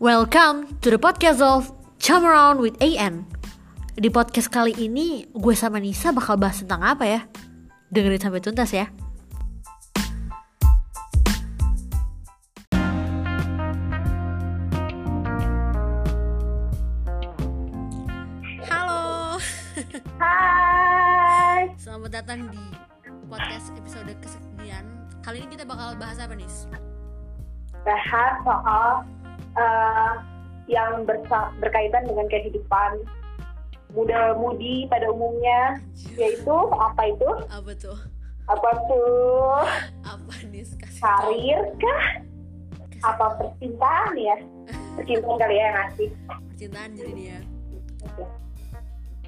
Welcome to the podcast of Chum Around with AN. Di podcast kali ini, gue sama Nisa bakal bahas tentang apa ya? Dengerin sampai tuntas ya. Halo, Hai. selamat datang di podcast episode kesekian. Kali ini kita bakal bahas apa nih? Bahas soal yang bersa- berkaitan dengan kehidupan muda-mudi pada umumnya, yaitu apa itu? Apa tuh? Apa tuh? Apa nih? Karir kah? Kasih Apa percintaan ya? Percintaan kali ya ngasih. Percintaan jadi nih ya.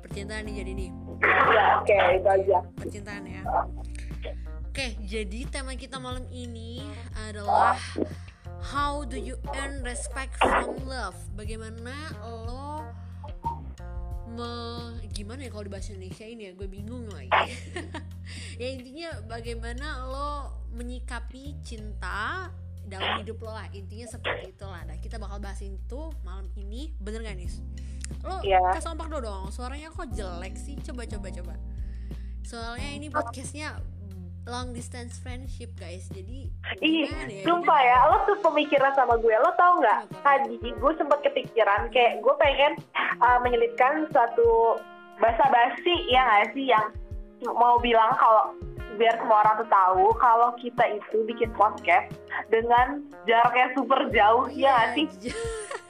Percintaan nih jadi nih. Ya oke itu aja. percintaan ya. Oke, jadi tema kita malam ini adalah How do you earn respect from love? Bagaimana lo me gimana ya kalau di bahasa Indonesia ini ya? Gue bingung lagi. ya intinya bagaimana lo menyikapi cinta dalam hidup lo lah. Intinya seperti itulah. Nah kita bakal bahas itu malam ini. Bener gak nis? Lo Iya. kasih dulu dong. Suaranya kok jelek sih? Coba coba coba. Soalnya ini podcastnya long distance friendship guys jadi Ih, ya? sumpah ya, lo tuh pemikiran sama gue, lo tau nggak? Tadi gue sempet kepikiran kayak gue pengen uh, menyelipkan suatu basa-basi ya nggak sih yang mau bilang kalau biar semua orang tuh tahu kalau kita itu bikin podcast dengan jarak yang super jauh ya nggak sih? j-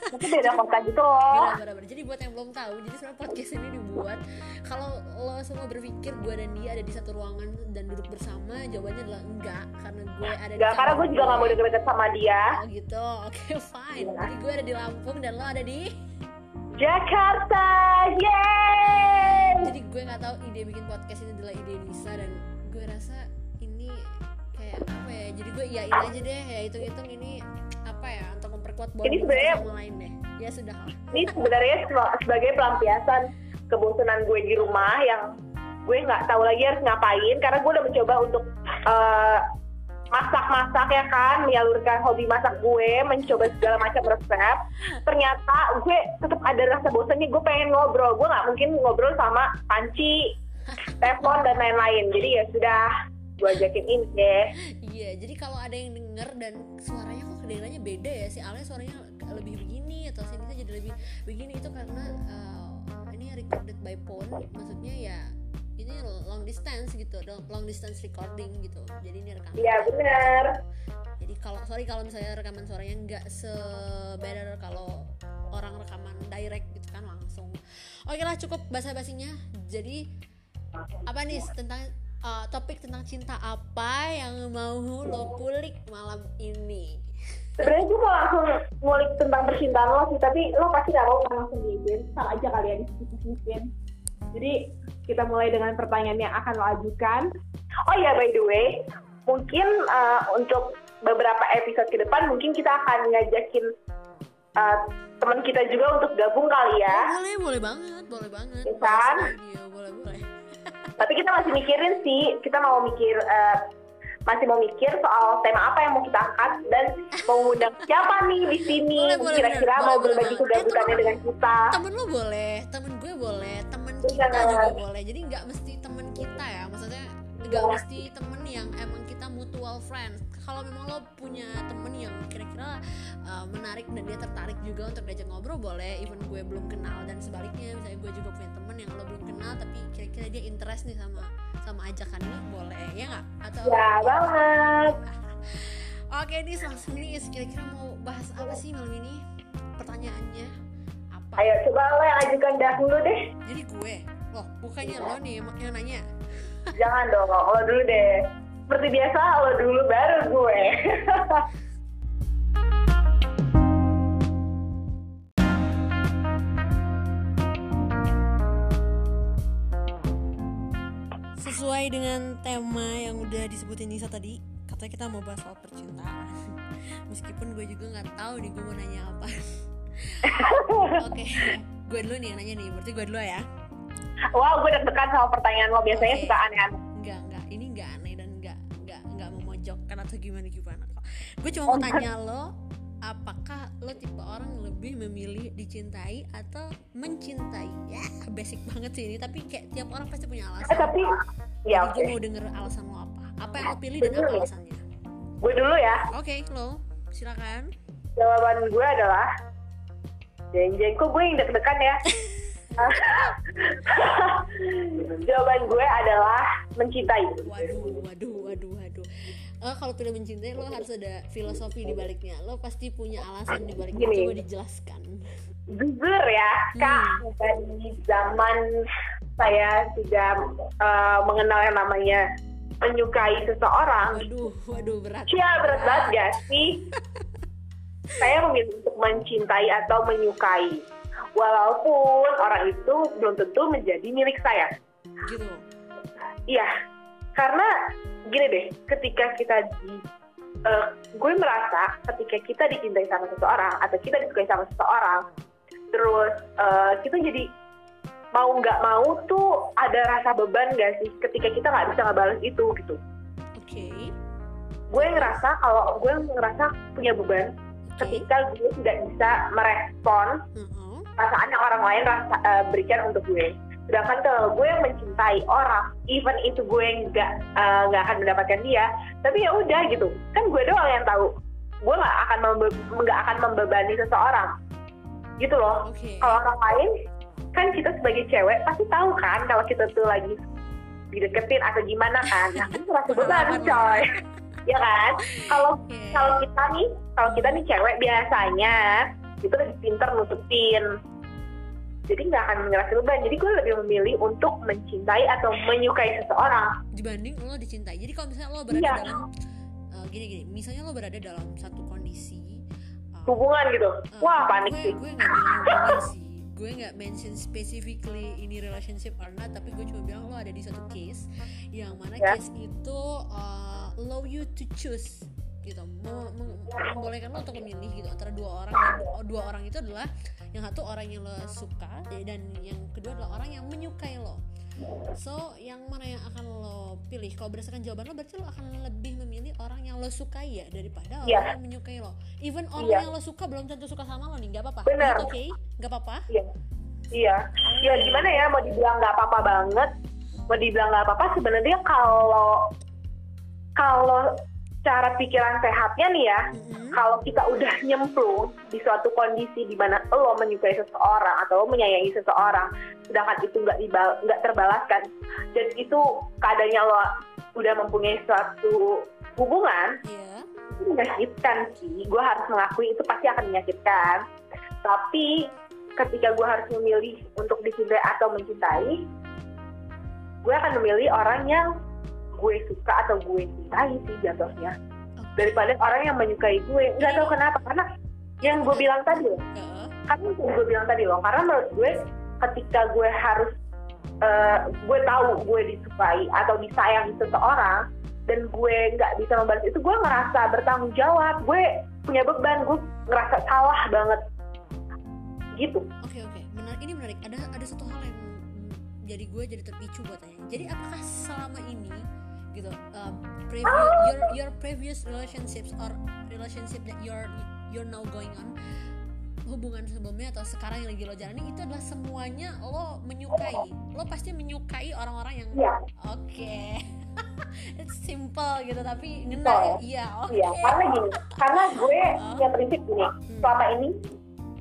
Itu beda kota gitu loh. benar benar jadi buat yang belum tahu jadi sebenarnya podcast ini dibuat kalau lo semua berpikir gue dan dia ada di satu ruangan dan duduk bersama jawabannya adalah enggak karena gue ada di Gak, karena gue juga nggak mau deket-deket sama dia. oh gitu oke fine Iya. jadi gue ada di Lampung dan lo ada di Jakarta, yeay! jadi gue nggak tahu ide bikin podcast ini adalah ide Nisa dan gue rasa ini kayak apa ya jadi gue iyain aja deh ya hitung hitung ini apa ya untuk memperkuat bond Ini sebenarnya- sama lain deh. Ya sudah. Ini sebenarnya seba- sebagai pelampiasan kebosanan gue di rumah yang gue nggak tahu lagi harus ngapain karena gue udah mencoba untuk eh, masak-masak ya kan menyalurkan hobi masak gue mencoba segala macam resep. Ternyata gue tetap ada rasa bosannya gue pengen ngobrol. Gue nggak mungkin ngobrol sama panci teflon dan lain-lain. Jadi ya sudah gue ajakin ini deh. Iya jadi kalau ada yang denger dan suaranya kok kedengarannya beda ya si Ale suaranya lebih begini atau si Nisa jadi lebih begini. Itu karena eh, ini recorded by phone. Maksudnya ya ini long distance gitu. Long distance recording gitu. Jadi ini rekaman. Iya bener. Jadi kalau sorry kalau misalnya rekaman suaranya nggak se better kalau orang rekaman direct gitu kan langsung. Oke lah cukup basa basinya jadi apa nih tentang uh, topik tentang cinta apa yang mau lo kulik malam ini? Sebenarnya gue mau langsung ngulik tentang percintaan lo sih tapi lo pasti gak mau kan langsung diizin sama aja kalian. Diskusiin jadi kita mulai dengan pertanyaan yang akan lo ajukan. Oh ya by the way mungkin uh, untuk beberapa episode ke depan mungkin kita akan ngajakin uh, teman kita juga untuk gabung kali ya. Oh, boleh boleh banget boleh banget. Ya kan? Audio, boleh boleh tapi kita masih mikirin sih kita mau mikir uh, masih mau mikir soal tema apa yang mau kita angkat dan mau undang siapa nih di sini kira-kira bener. mau berbagi banget. kegabutannya Eh, dengan kita temen lo boleh temen gue boleh temen Bener. kita juga boleh jadi nggak mesti temen kita ya maksudnya nggak Iya. mesti temen yang emang kita mutual friends kalau memang lo punya temen yang kira-kira uh, menarik dan dia tertarik juga untuk diajak ngobrol boleh. Even gue belum kenal dan sebaliknya misalnya gue juga punya temen yang lo belum kenal tapi kira-kira dia interest nih sama sama ajakan boleh. Ya nggak? Atau ya banget Oke nih langsung nih kira-kira mau bahas apa sih malam ini? Pertanyaannya apa? Ayo coba lo yang ajukan dahulu deh. jadi gue? Loh bukannya lo nih yang nanya? Jangan dong, lo dulu deh. Seperti biasa lo dulu baru gue. sesuai dengan tema yang udah disebutin Nisa tadi katanya kita mau bahas soal percintaan meskipun gue juga nggak tahu nih gue mau nanya apa oke gue dulu nih yang nanya nih berarti gue dulu ya wow, gue deg-degan sama pertanyaan lo. Biasanya Oke. suka aneh-aneh. Atau gimana gimana kok. Gue cuma Oh, mau tanya lo apakah lo tipe orang yang lebih memilih dicintai atau mencintai? Ya basic banget sih ini tapi kayak tiap orang pasti punya eh, alasan tapi ya oke. gue mau denger alasan lo apa. Apa yang lo pilih dan apa alasannya? Gue dulu ya. Oke lo. Silakan. Jawaban gue adalah jeng jeng kok gue yang deg-degan ya? Jawaban gue adalah mencintai. Waduh waduh waduh waduh Eh, kalau pilih mencintai lo harus ada filosofi di baliknya. Lo pasti punya alasan di baliknya. Gini. coba dijelaskan. Jujur ya kak dari zaman saya sudah eh, mengenal yang namanya menyukai seseorang. Waduh waduh berat. Cia berat banget gak sih? Saya memilih untuk mencintai atau menyukai. Walaupun orang itu belum tentu menjadi milik saya. Gitu. Iya, karena gini deh, ketika kita di, eh, gue merasa ketika kita dicintai sama seseorang atau kita disukai sama seseorang, terus eh, kita jadi mau nggak mau tuh ada rasa beban gak sih ketika kita nggak bisa ngebales itu gitu. oke Gue ngerasa kalau gue ngerasa punya beban oke ketika gue tidak bisa merespon Heeh. perasaan yang orang lain rasa, eh, berikan untuk gue. Sedangkan kalau gue yang mencintai orang, even itu gue nggak eh, nggak akan mendapatkan dia, tapi ya udah gitu. Kan gue doang yang tahu. Gue nggak akan nggak akan membebani seseorang, gitu loh. oke Kalau orang lain, kan kita sebagai cewek pasti tahu kan kalau kita tuh lagi dideketin atau gimana kan. Nah, itu merasa beban coy. Ya kan? Kalau kalau kita nih kalau kita nih cewek biasanya itu lebih pinter nutupin jadi nggak akan ngerasa beban. Jadi gue lebih memilih untuk mencintai atau menyukai seseorang. Dibanding lo dicintai. Jadi kalau misalnya lo berada Iya. dalam eh, gini gini. Misalnya lo berada dalam satu kondisi eh, hubungan gitu. eh, wah panik gue, sih. gue nggak bilang hubungan sih. Gue nggak mention specifically ini relationship or not tapi gue cuma bilang lo ada di satu case yang mana Ya. case itu uh, allow you to choose gitu. Mem- mem- membolehkan lo untuk memilih gitu. Antara dua orang dan dua orang itu adalah yang satu orang yang lo suka dan yang kedua adalah orang yang menyukai lo. So yang mana yang akan lo pilih? Kalau berdasarkan jawaban lo berarti lo akan lebih memilih orang yang lo sukai ya daripada orang Iya. yang menyukai lo. Even orang Iya. yang lo suka belum tentu suka sama lo nih nggak apa-apa. Oke nggak apa-apa. Iya. Iya. Ya gimana ya? Mau dibilang nggak apa-apa banget? Mau dibilang nggak apa-apa? Sebenarnya kalau kalau cara pikiran sehatnya nih ya Mm-mm. kalau kita udah nyemplung di suatu kondisi di mana lo menyukai seseorang atau lo menyayangi seseorang, sedangkan itu nggak nggak terbalaskan, dan itu keadaannya lo udah mempunyai suatu hubungan, Iya. itu menyakitkan sih. Gue harus mengakui itu pasti akan menyakitkan. Tapi ketika gue harus memilih untuk dicintai atau mencintai, gue akan memilih orang yang gue suka atau gue cintai sih jatuhnya. Daripada orang yang menyukai gue. Nggak tahu kenapa karena yang gue bilang tadi loh. Karena yang gue bilang tadi loh karena menurut gue ketika gue harus eh, gue tahu gue disukai atau disayang seseorang dan gue nggak bisa membalas itu gue ngerasa bertanggung jawab gue punya beban gue ngerasa salah banget. Gitu. Oke oke, menarik ini menarik. Ada ada satu hal yang jadi gue jadi terpicu buat tanya. Jadi apakah selama ini gitu uh, previous your your previous relationships or relationship that you're you're now going on hubungan sebelumnya atau sekarang yang lagi lo jalani itu adalah semuanya lo menyukai. Lo pasti menyukai orang-orang yang Iya. oke. It's simple gitu tapi ngena iya oke. Iya, karena gini, karena gue punya prinsip gini, selama ini,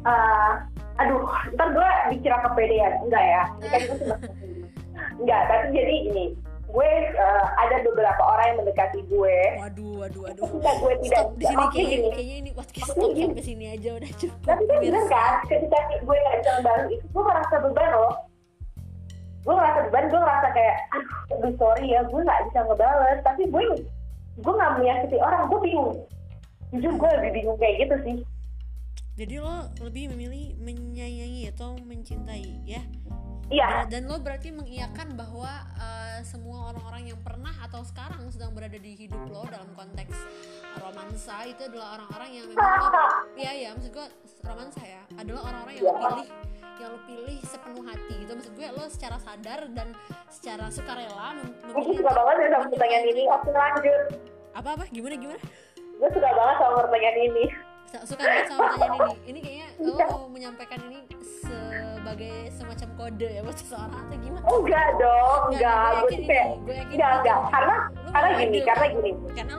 eh, aduh, ntar gue dikira kepedean, enggak ya? Ini kan cuma enggak, tapi jadi ini, gue eh, ada beberapa orang yang mendekati gue, waduh waduh waduh ketika gue tidak, di sini oke kayaknya, kayaknya ini podcast stop gini. sampai sini aja udah cukup tapi kan bener kan, ketika gue nggak bisa itu, gue merasa beban loh. Gue ngerasa beban, gue ngerasa kayak, aduh, sorry ya, gue nggak bisa ngebales, tapi gue gue nggak menyakiti orang, gue bingung. Jujur gue lebih bingung kayak gitu sih. jadi lo lebih memilih menyayangi atau mencintai ya Iya, Ber- dan lo berarti mengiyakan bahwa uh, semua orang-orang yang pernah atau sekarang sedang berada di hidup lo dalam konteks romansa itu adalah orang-orang yang memang lo ya ya maksud gue romansa ya adalah orang-orang yang lo pilih yang lo pilih sepenuh hati gitu maksud gue lo secara sadar dan secara sukarela mem- gue memilih suka banget ya sama pertanyaan ini. Oke lanjut. apa apa gimana gimana Gue suka banget sama pertanyaan ini. Suka banget sama pertanyaan ini ini kayaknya lo mau menyampaikan ini sebagai semacam kode ya buat seseorang atau gimana? Enggak dong enggak gue kayak enggak enggak. Karena karena gini karena gini.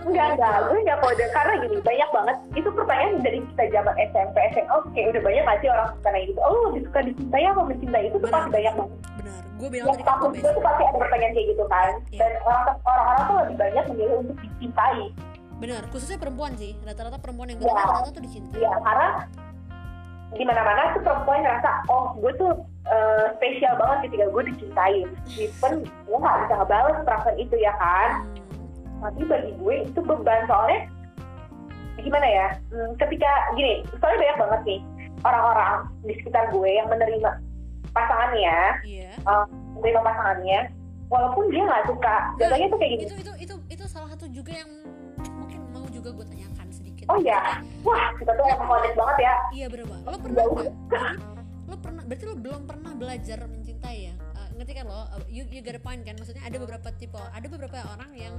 Enggak enggak. Gue enggak kode. Karena gini banyak banget. Itu pertanyaan dari kita zaman SMP SMA oke udah banyak sih orang suka kayak gitu? Oh lebih suka dicintai apa mencintai? Itu tuh pasti banyak banget. benar. Gue bilang tadi gue tuh pasti ada pertanyaan kayak gitu kan. Iya. dan orang orang-orang tuh lebih banyak memilih untuk dicintai benar khususnya perempuan sih. Rata-rata perempuan yang Ya. gue rata-rata tuh dicintai. Ya karena di mana-mana tuh perempuan ngerasa oh gue tuh eh, spesial banget ketika gue dicintai. Even gue nggak bisa ngebales perasaan itu ya kan? Hmm, tapi bagi gue itu beban. Soalnya gimana ya? Hmm, ketika gini soalnya banyak banget nih orang-orang di sekitar gue yang menerima pasangannya iya. eh, menerima pasangannya walaupun dia nggak suka. Contohnya tuh kayak gini. Itu itu itu oh ya wah kita tuh emang connect banget ya. Iya bener banget. Lo pernah jadi lo pernah berarti lo belum pernah belajar mencintai ya? Eh, ngerti kan lo? Uh, you you got a point kan? Maksudnya ada beberapa tipe ada beberapa orang yang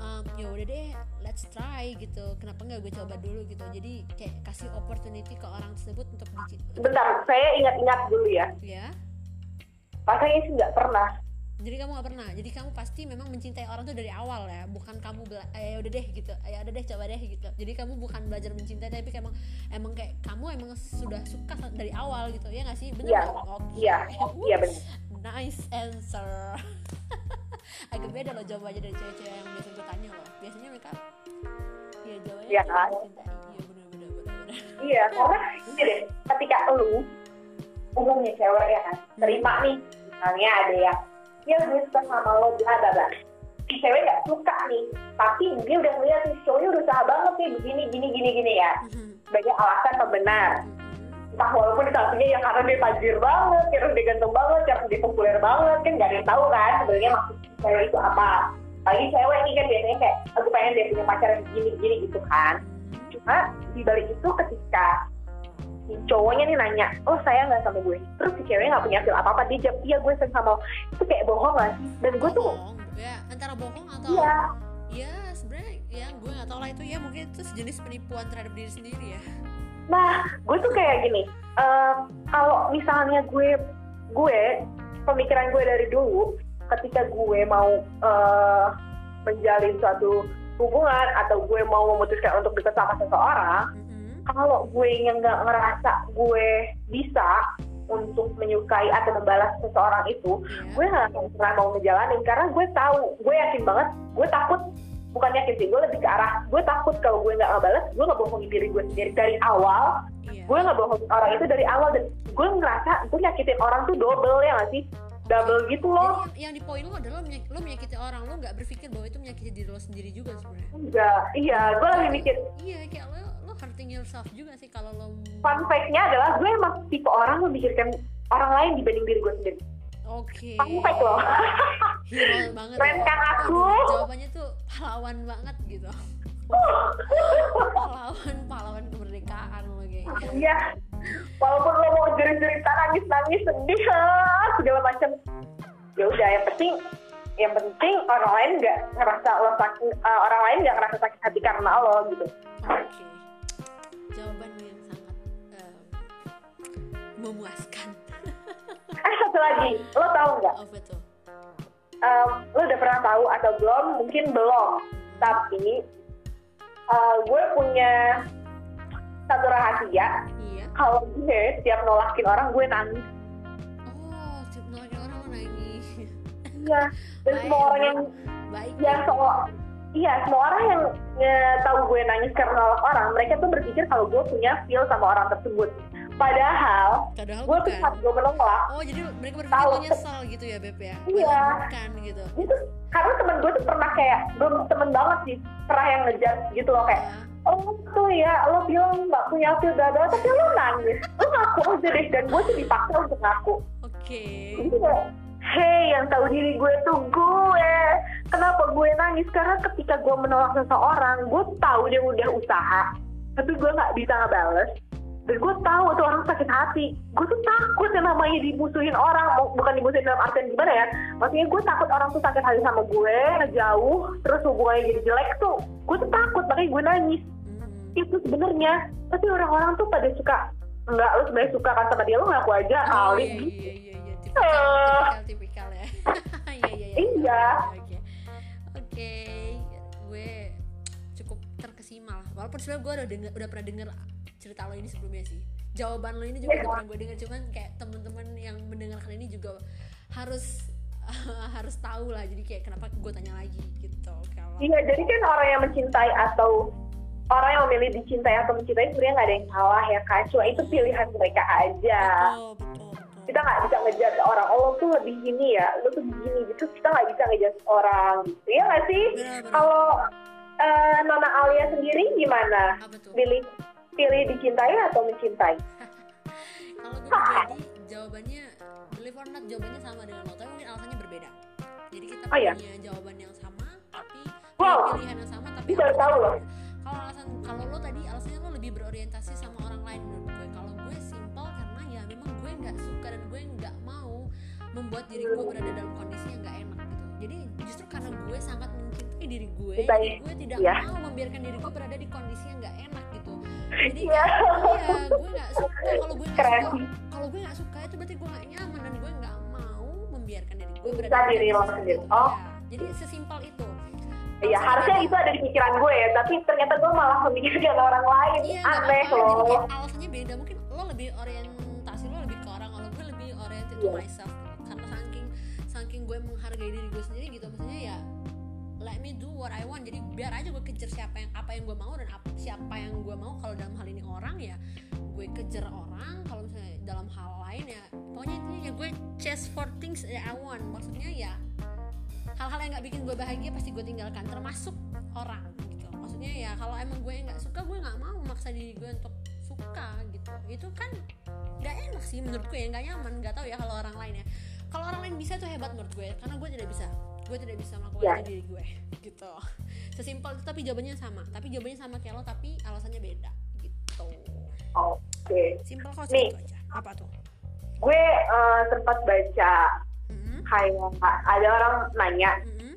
um, ya udah deh let's try gitu. Kenapa nggak gue coba dulu gitu? Jadi kayak kasih opportunity ke orang tersebut untuk dicintai bentar saya ingat-ingat dulu ya. Ya pasangannya sih nggak pernah jadi kamu nggak pernah. Jadi kamu pasti memang mencintai orang tuh dari awal ya. Bukan kamu bela eh udah deh gitu. Ya udah deh coba deh gitu. Jadi kamu bukan belajar mencintai tapi emang emang kayak kamu emang sudah suka dari awal gitu. Ya nggak sih? Bener Iya? Oke. iya. Iya benar nice answer. Agak beda loh jawabannya dari cewek-cewek yang biasa gue tanya loh. Biasanya mereka ya jawabannya Iya tuh kan? mencintai. Iya bener bener Iya, karena gini deh, ketika lu umumnya cewek ya kan, terima nih, misalnya ada yang, ya gue suka sama lo, bla bla bla. Si cewek gak suka nih, tapi dia udah ngeliat nih, cowoknya udah usaha banget nih, begini, gini, gini, gini ya. Mhm. Sebagai alasan pembenar. Mhm. Entah walaupun di satunya yang karena dia tajir banget, karena dia ganteng banget, karena dia populer banget, kan gak ada yang tahu kan sebenarnya maksud si cewek itu apa. Lagi cewek nih kan biasanya kayak, aku pengen dia punya pacar yang gini, gini gitu kan cuma di balik itu ketika si cowoknya nih nanya oh sayang nggak sama gue. Terus si ceweknya nggak punya feel apa apa dia jawab iya gue sayang sama lo. Itu kayak bohong sih? Dan gue tuh bohong ya antara bohong atau iya. Ya sebenarnya ya gue nggak tahu lah itu. Ya mungkin itu sejenis penipuan terhadap diri sendiri ya. Nah gue tuh kayak gini eh, kalau misalnya gue gue pemikiran gue dari dulu ketika gue mau eh, menjalin suatu hubungan atau gue mau memutuskan untuk dekat sama seseorang. Kalau gue yang nggak ngerasa gue bisa untuk menyukai atau membalas seseorang itu, Iya. gue nggak akan pernah mau ngejalanin. Karena gue tahu, gue yakin banget, gue takut bukan yakin sih, gue lebih ke arah gue takut kalau gue nggak ngebalas, gue nggak bohongin diri gue sendiri dari awal, Iya. gue nggak bohongin orang itu dari awal dan gue ngerasa gue nyakitin orang tuh double ya nggak sih, double gitu loh. Jadi yang, yang di poin lo adalah lo menyakiti orang. Lo nggak berpikir bahwa itu menyakiti diri lo sendiri juga sebenarnya. Enggak, iya, gue lagi mikir. Iya kayak lo hurting yourself juga sih kalau lo fun fact-nya adalah gue emang tipe orang memikirkan orang lain dibanding diri gue sendiri. oke Fun fact loh. hero banget Keren ya. kan aku? Aduh, jawabannya tuh pahlawan banget gitu pahlawan pahlawan kemerdekaan lo kayaknya Iya. Walaupun lo mau jerit-jeritan nangis-nangis sedih ah, segala macam. Ya udah yang penting yang penting orang lain nggak ngerasa lo sakit eh, orang lain nggak ngerasa sakit hati karena lo gitu. oke jawaban yang sangat em, memuaskan Eh satu lagi, lo tahu nggak? apa tuh Em, lo udah pernah tahu atau belum? Mungkin belum. Tapi eh, gue punya satu rahasia. iya Kalau gue setiap nolakin orang gue nangis. oh setiap nolakin orang lo nangis Iya. Dan semua orang yang baik yang so iya semua orang yang eh, tahu gue nangis karena nolak orang mereka tuh berpikir kalau gue punya feel sama orang tersebut. Padahal padahal gue tuh saat gue menolak oh jadi mereka berpikir Tahu. lo nyesal gitu ya beb ya? Iya. Bukan gitu. Itu karena temen gue tuh pernah kayak belum temen banget sih pernah yang ngejat gitu loh kayak Ya. oh tuh ya lo bilang nggak punya feel dada tapi lo nangis. Lo ngaku aja deh dan gue tuh dipaksa untuk ngaku. Oke. Jadi kayak hey yang tahu diri gue tuh gue. Kenapa gue nangis? Karena ketika gue menolak seseorang gue tahu dia udah usaha tapi gue nggak bisa ngebales. Dan gue tahu tuh orang sakit hati. Gue tuh takut yang namanya dimusuhin orang. Bu- bukan dimusuhin dalam artian gimana ya? Maksudnya gue takut orang tuh sakit hati sama gue ngejauh terus hubungannya jadi jelek tuh. Gue tuh takut makanya gue nangis. Hmm. itu sebenarnya. Tapi orang-orang tuh pada suka enggak lu sebenarnya suka kan sama dia lu ngaku aja oh, kali. iya, iya, iya, iya. Tipikal, tipikal, ya. Iya, iya, iya. Iya. Oke, oke. Gue cukup terkesima lah. Walaupun sebenarnya gue udah denger, udah pernah denger cerita lo ini sebelumnya sih. Jawaban lo ini juga udah pernah gue denger, cuman kayak teman-teman yang mendengarkan ini juga harus harus tahu lah. Jadi kayak kenapa gue tanya lagi gitu. Kalau Iya, jadi kan orang yang mencintai atau orang yang memilih dicintai atau mencintai sebenarnya nggak ada yang salah ya kan. Cuma itu pilihan mereka aja. betul, betul. Kita nggak bisa ngejudge orang, oh lo tuh lebih gini ya, lo tuh begini gitu. Kita nggak bisa ngejudge orang gitu. Iya nggak sih? Kalau eh, Nona Alia sendiri gimana? Tuh? Pilih pilih dicintai atau mencintai? Kalau gue pribadi jawabannya believe or not jawabannya sama dengan lo, tapi mungkin alasannya berbeda. Jadi kita Oh, iya? punya jawaban yang sama, tapi Wow. pilihan yang sama, tapi baru tahu loh. Kalau alasan kalau lo tadi alasannya lo lebih berorientasi sama orang lain menurut nggak suka dan gue nggak mau membuat diri gue berada dalam kondisi yang nggak enak gitu. Jadi justru karena gue sangat mencintai diri gue, jadi gue tidak Iya. mau membiarkan diri gue berada di kondisi yang nggak enak gitu. Jadi Iya. iya gue nggak suka kalau gue nggak suka kalau gue nggak suka itu berarti gue nggak nyaman dan gue nggak mau membiarkan diri gue Bisa berada di diri lo kondisi sendiri. itu. Oh. Iya. jadi sesimpel itu Iya, harusnya itu ada di pikiran gue ya, tapi ternyata gue malah memikirkan orang lain. iya Aneh jadi loh. kayak alasannya beda mungkin lo lebih orientasi to myself karena saking saking gue menghargai diri gue sendiri gitu. Maksudnya ya let me do what I want. Jadi biar aja gue kejar siapa yang apa yang gue mau dan ap- siapa yang gue mau. Kalau dalam hal ini orang ya gue kejar orang. Kalau misalnya dalam hal lain ya pokoknya intinya ya gue chase for things that I want. Maksudnya ya hal-hal yang nggak bikin gue bahagia pasti gue tinggalkan termasuk orang gitu. Maksudnya ya kalau emang gue nggak suka gue nggak mau memaksa diri gue untuk suka gitu. Itu kan nggak enak sih menurut gue ya nggak nyaman nggak tahu ya kalau orang lain ya. Kalau orang lain bisa itu hebat menurut gue karena gue tidak bisa. Gue tidak bisa melakukan itu diri gue gitu. Sesimpel itu tapi jawabannya sama. Tapi jawabannya sama kayak lo tapi alasannya beda gitu. Oke. simpel kok itu aja. Apa tuh? Gue eh, sempat baca Mm-mm, kayak ada orang nanya mm-mm.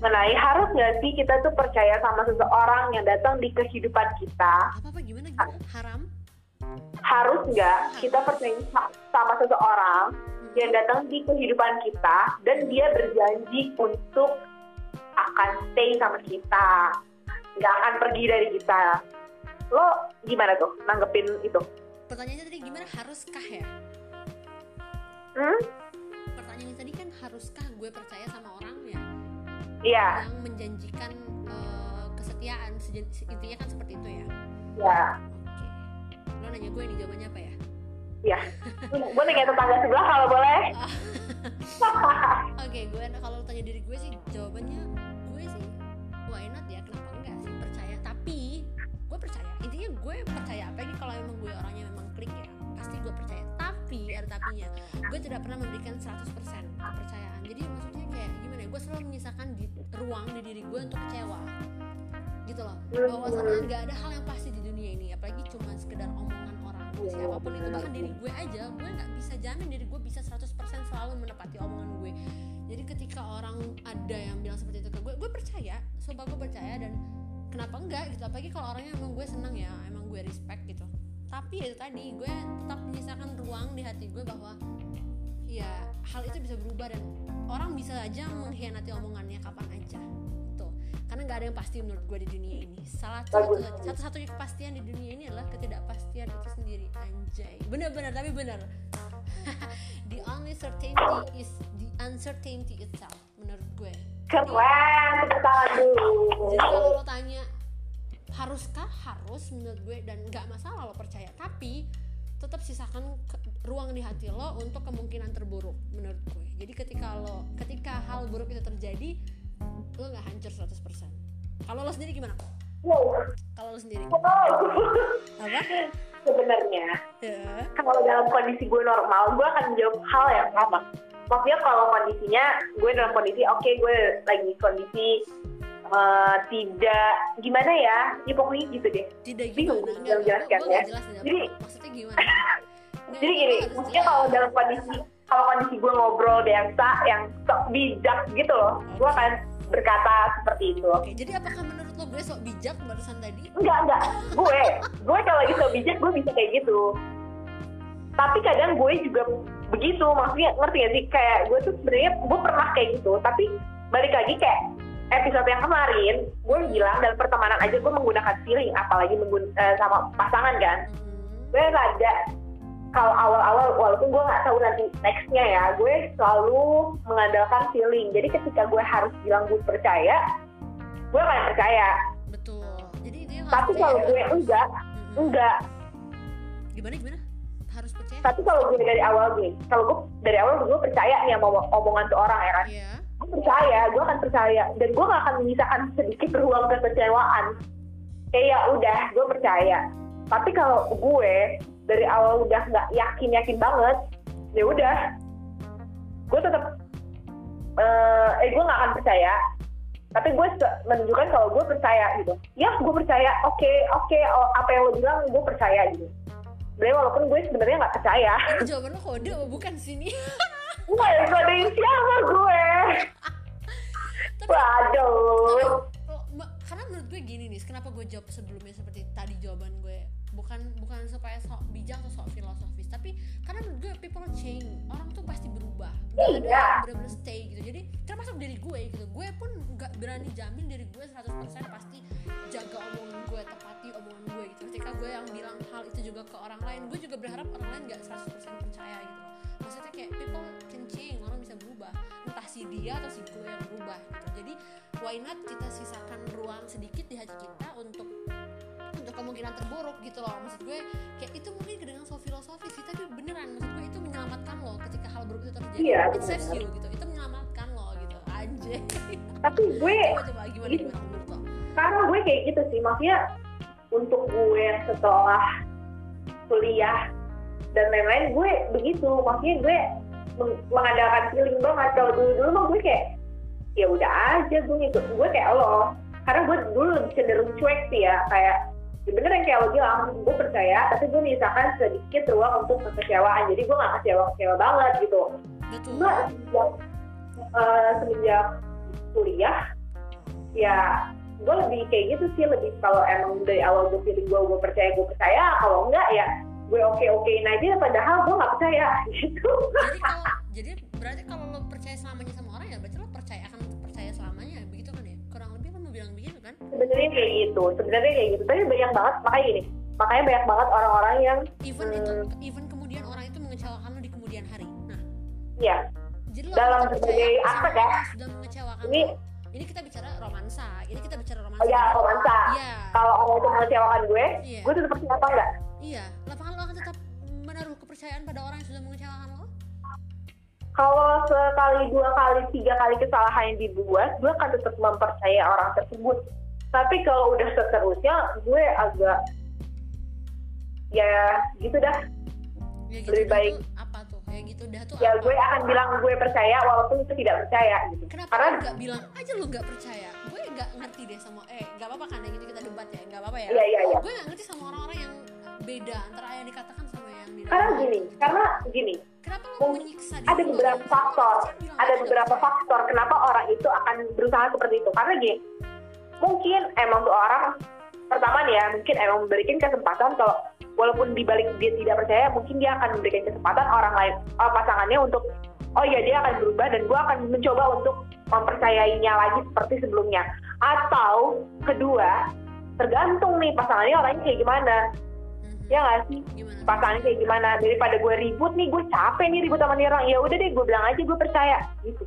mengenai harus nggak sih kita tuh percaya sama seseorang yang datang di kehidupan kita? apa apa gimana? Gimana haram Harus nggak kita percaya sa- sama seseorang yang datang di kehidupan kita dan dia berjanji untuk akan stay sama kita, nggak akan pergi dari kita. Lo gimana tuh nanggepin itu? pertanyaannya tadi gimana haruskah ya Hmm? pertanyaannya tadi kan haruskah gue percaya sama orang ya Iya, yang menjanjikan eh, kesetiaan intinya kan seperti itu ya ya, oke lo nanya gue nih jawabannya apa ya? Ya. Gue nanya tetangga sebelah kalau boleh. oke gue kalau tanya diri gue sih jawabannya gue sih why not ya? Kenapa enggak sih? Percaya. Tapi gue percaya. Intinya gue percaya apalagi kalau emang gue orangnya memang klik ya? Pasti gue percaya. Tapi ada tapinya. Gue tidak pernah memberikan 100% kepercayaan. Jadi maksudnya kayak gimana ya? Gue selalu menyisakan di ruang di diri gue untuk kecewa gitu loh. Bahwasannya nggak ada hal yang pasti di dunia ini apalagi cuma sekedar omongan orang. Siapa pun itu bahkan diri gue aja gue nggak bisa jamin diri gue bisa 100% selalu menepati omongan gue. Jadi ketika orang ada yang bilang seperti itu ke gue gue percaya sumpah gue percaya dan kenapa enggak gitu. Apalagi kalau orangnya emang gue senang ya emang gue respect gitu. Tapi ya itu tadi gue tetap menyisakan ruang di hati gue bahwa ya hal itu bisa berubah dan orang bisa aja mengkhianati omongannya kapan aja karena nggak ada yang pasti menurut gue di dunia ini. Salah satu satu satunya kepastian di dunia ini adalah ketidakpastian itu sendiri. Anjay. Benar-benar tapi benar. The only certainty is the uncertainty itself menurut gue. Keren, jadi kalau lo tanya haruskah? Harus menurut gue dan nggak masalah lo percaya. Tapi tetap sisakan ke- ruang di hati lo untuk kemungkinan terburuk menurut gue. Jadi ketika lo ketika hal buruk itu terjadi lo nggak hancur 100% kalau lo sendiri gimana Wow. kalau lo sendiri Wow. apa Sebenarnya ya kalau dalam kondisi gue normal, gue akan menjawab hal yang sama. Maksudnya kalau kondisinya gue dalam kondisi oke gue lagi kondisi eh, tidak gimana ya, ya pokoknya gitu deh. tidak Bingung dalam jelaskan ya. jelas Jadi- maksudnya gimana Nggak, Jadi gini, maksudnya kalau dalam kondisi kalau kondisi gue ngobrol biasa yang sok bijak gitu loh, gue akan berkata seperti itu. Oke jadi apakah menurut lo gue sok bijak barusan tadi? Enggak enggak. Gue gue kalau lagi sok bijak gue bisa kayak gitu. Tapi kadang gue juga begitu maksudnya ngerti gak sih? Kayak gue tuh sebenarnya gue pernah kayak gitu tapi balik lagi kayak episode yang kemarin gue bilang dalam pertemanan aja gue menggunakan feeling apalagi menggun uh, sama pasangan kan. Hmm. gue rada kalau awal-awal walaupun gue nggak tahu nanti nextnya ya gue selalu mengandalkan feeling. Jadi ketika gue harus bilang gue percaya gue nggak percaya. Betul. Jadi dia tapi kalau gue enggak hmm. enggak. Gimana gimana? Harus percaya? Tapi kalau gue dari awal gue kalau gue dari awal gue percaya nih sama omongan tuh orang ya kan? Yeah. gue percaya gue akan percaya. Dan gue gak akan menyisakan sedikit ruang kekecewaan. Kayak ya udah gue percaya. Tapi kalau gue dari awal udah nggak yakin yakin banget ya udah. Gue tetap uh, eh gue nggak akan percaya. Tapi gue menunjukkan kalau gue percaya gitu. Ya gue percaya oke okay, oke okay, oh, apa yang lo bilang gue percaya gitu. Sebenarnya walaupun gue sebenarnya nggak percaya. Jawaban lo kode bukan sini Wah, yang siapa gue? Tapi, waduh. tapi, karena menurut gue gini nih kenapa gue jawab sebelumnya seperti tadi jawaban gue bukan bukan supaya sok bijak atau sok filosofis tapi karena menurut gue people change orang tuh pasti berubah nggak ada iya. yang benar-benar stay gitu. Jadi termasuk diri gue gitu gue pun nggak berani jamin diri gue 100% pasti jaga omongan gue tepati omongan gue gitu. Ketika gue yang bilang hal itu juga ke orang lain gue juga berharap orang lain nggak 100% percaya gitu. Maksudnya kayak people can change orang bisa berubah entah si dia atau si gue yang berubah gitu. Jadi why not kita sisakan ruang sedikit di hati kita untuk kemungkinan terburuk gitu loh. Maksud gue kayak itu mungkin kedengaran so filosofis sih tapi beneran maksud gue itu menyelamatkan lo ketika hal buruk itu terjadi. Iya, it saves you gitu itu menyelamatkan lo gitu anjay. Tapi gue coba coba gimana gitu, gimana menurut lo? karena gue kayak gitu sih maksudnya untuk gue setelah kuliah dan lain-lain gue begitu. Maksudnya gue mengandalkan feeling banget. Kalau dulu dulu mah gue kayak ya udah aja gue ngikut gue kayak lo. Karena gue dulu lebih cenderung cuek sih ya kayak ya bener yang kayak lo bilang gue percaya tapi gue misalkan sedikit ruang untuk kekecewaan. Jadi gue gak kecewa kecewa banget gitu. Gue semenjak uh, semenjak kuliah ya gue lebih kayak gitu sih. Lebih kalau emang dari awal gue pilih gue gue percaya gue percaya. Kalau enggak ya gue oke okein aja. Padahal gue nggak percaya gitu. Jadi kalau jadi berarti kalau lo percaya sama sebenarnya kayak gitu. Sebenarnya kayak gitu. Tapi banyak banget makanya gini. Makanya banyak banget orang-orang yang even hmm, itu even kemudian orang itu mengecewakan lo di kemudian hari. Nah. Iya. Jadi lo dalam berbagai aspek ya. sudah mengecewakan ini ini kita bicara romansa. Ini kita bicara romansa. Oh, ya romansa. Iya. kalau orang itu mengecewakan gue iya. gue tetap percaya apa enggak? Iya. Lapangan lo akan tetap menaruh kepercayaan pada orang yang sudah mengecewakan lo kalau sekali dua kali tiga kali kesalahan yang dibuat gue akan tetap mempercaya orang tersebut tapi kalau udah seterusnya gue agak ya gitu dah. Ya, gitu lebih baik apa tuh? Kayak gitu dah tuh ya apa? gue akan bilang gue percaya walaupun itu tidak percaya gitu. Kenapa karena nggak bilang aja lu nggak percaya? Gue nggak ngerti deh sama eh nggak apa-apa kan ya gitu kita debat ya nggak apa-apa ya? Iya iya iya. Gue nggak ngerti sama orang-orang yang beda antara yang dikatakan sama yang di karena gini karena gini. Kenapa menyiksa ada beberapa faktor ada beberapa faktor kenapa orang itu akan berusaha seperti itu. Karena gini mungkin emang tuh orang pertama nih ya mungkin emang memberikan kesempatan kalau walaupun dibalik dia tidak percaya mungkin dia akan memberikan kesempatan orang lain uh, pasangannya untuk oh iya dia akan berubah dan gue akan mencoba untuk mempercayainya lagi seperti sebelumnya. Atau kedua tergantung nih pasangannya orangnya kayak gimana. Mm-hmm. ya nggak sih? Gimana? pasangannya kayak gimana? Daripada gue ribut nih gue capek nih ribut sama nih orang ya udah deh gue bilang aja gue percaya gitu.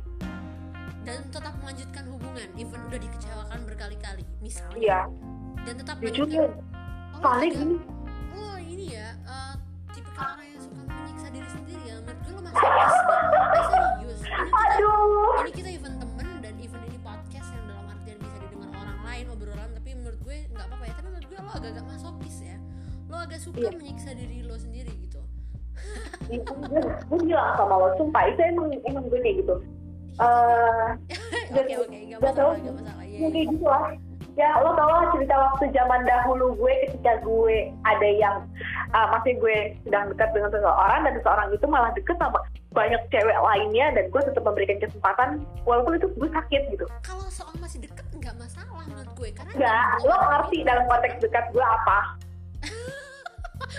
Dan tetap melanjutkan hubungan even udah dikecewakan berkali-kali misalnya. Iya. Dan tetap jujur ya paling ini. Oh ini ya uh, tipikal orang yang suka menyiksa diri sendiri ya. Menurut gue lo masih eh serius. Ini kita, Aduh. ini kita event temen dan event ini podcast yang dalam artian bisa didengar orang lain obrolan. Tapi menurut gue nggak apa-apa ya. Tapi menurut gue lo agak-agak masokis ya. Lo agak suka iya. menyiksa diri lo sendiri gitu. Itu gue, gue bilang sama lo sumpah itu emang emang gue kayak gitu. eh, oke oke nggak masalah nggak masalah. Ya kayak gitu lah. Ya lo tau lah cerita waktu zaman dahulu gue ketika gue ada yang uh, masih gue sedang dekat dengan seseorang dan seseorang itu malah deket sama banyak cewek lainnya dan gue tetap memberikan kesempatan walaupun itu gue sakit gitu. Kalau soal masih deket nggak masalah menurut gue karena nggak lo ngerti dalam konteks dekat gue apa?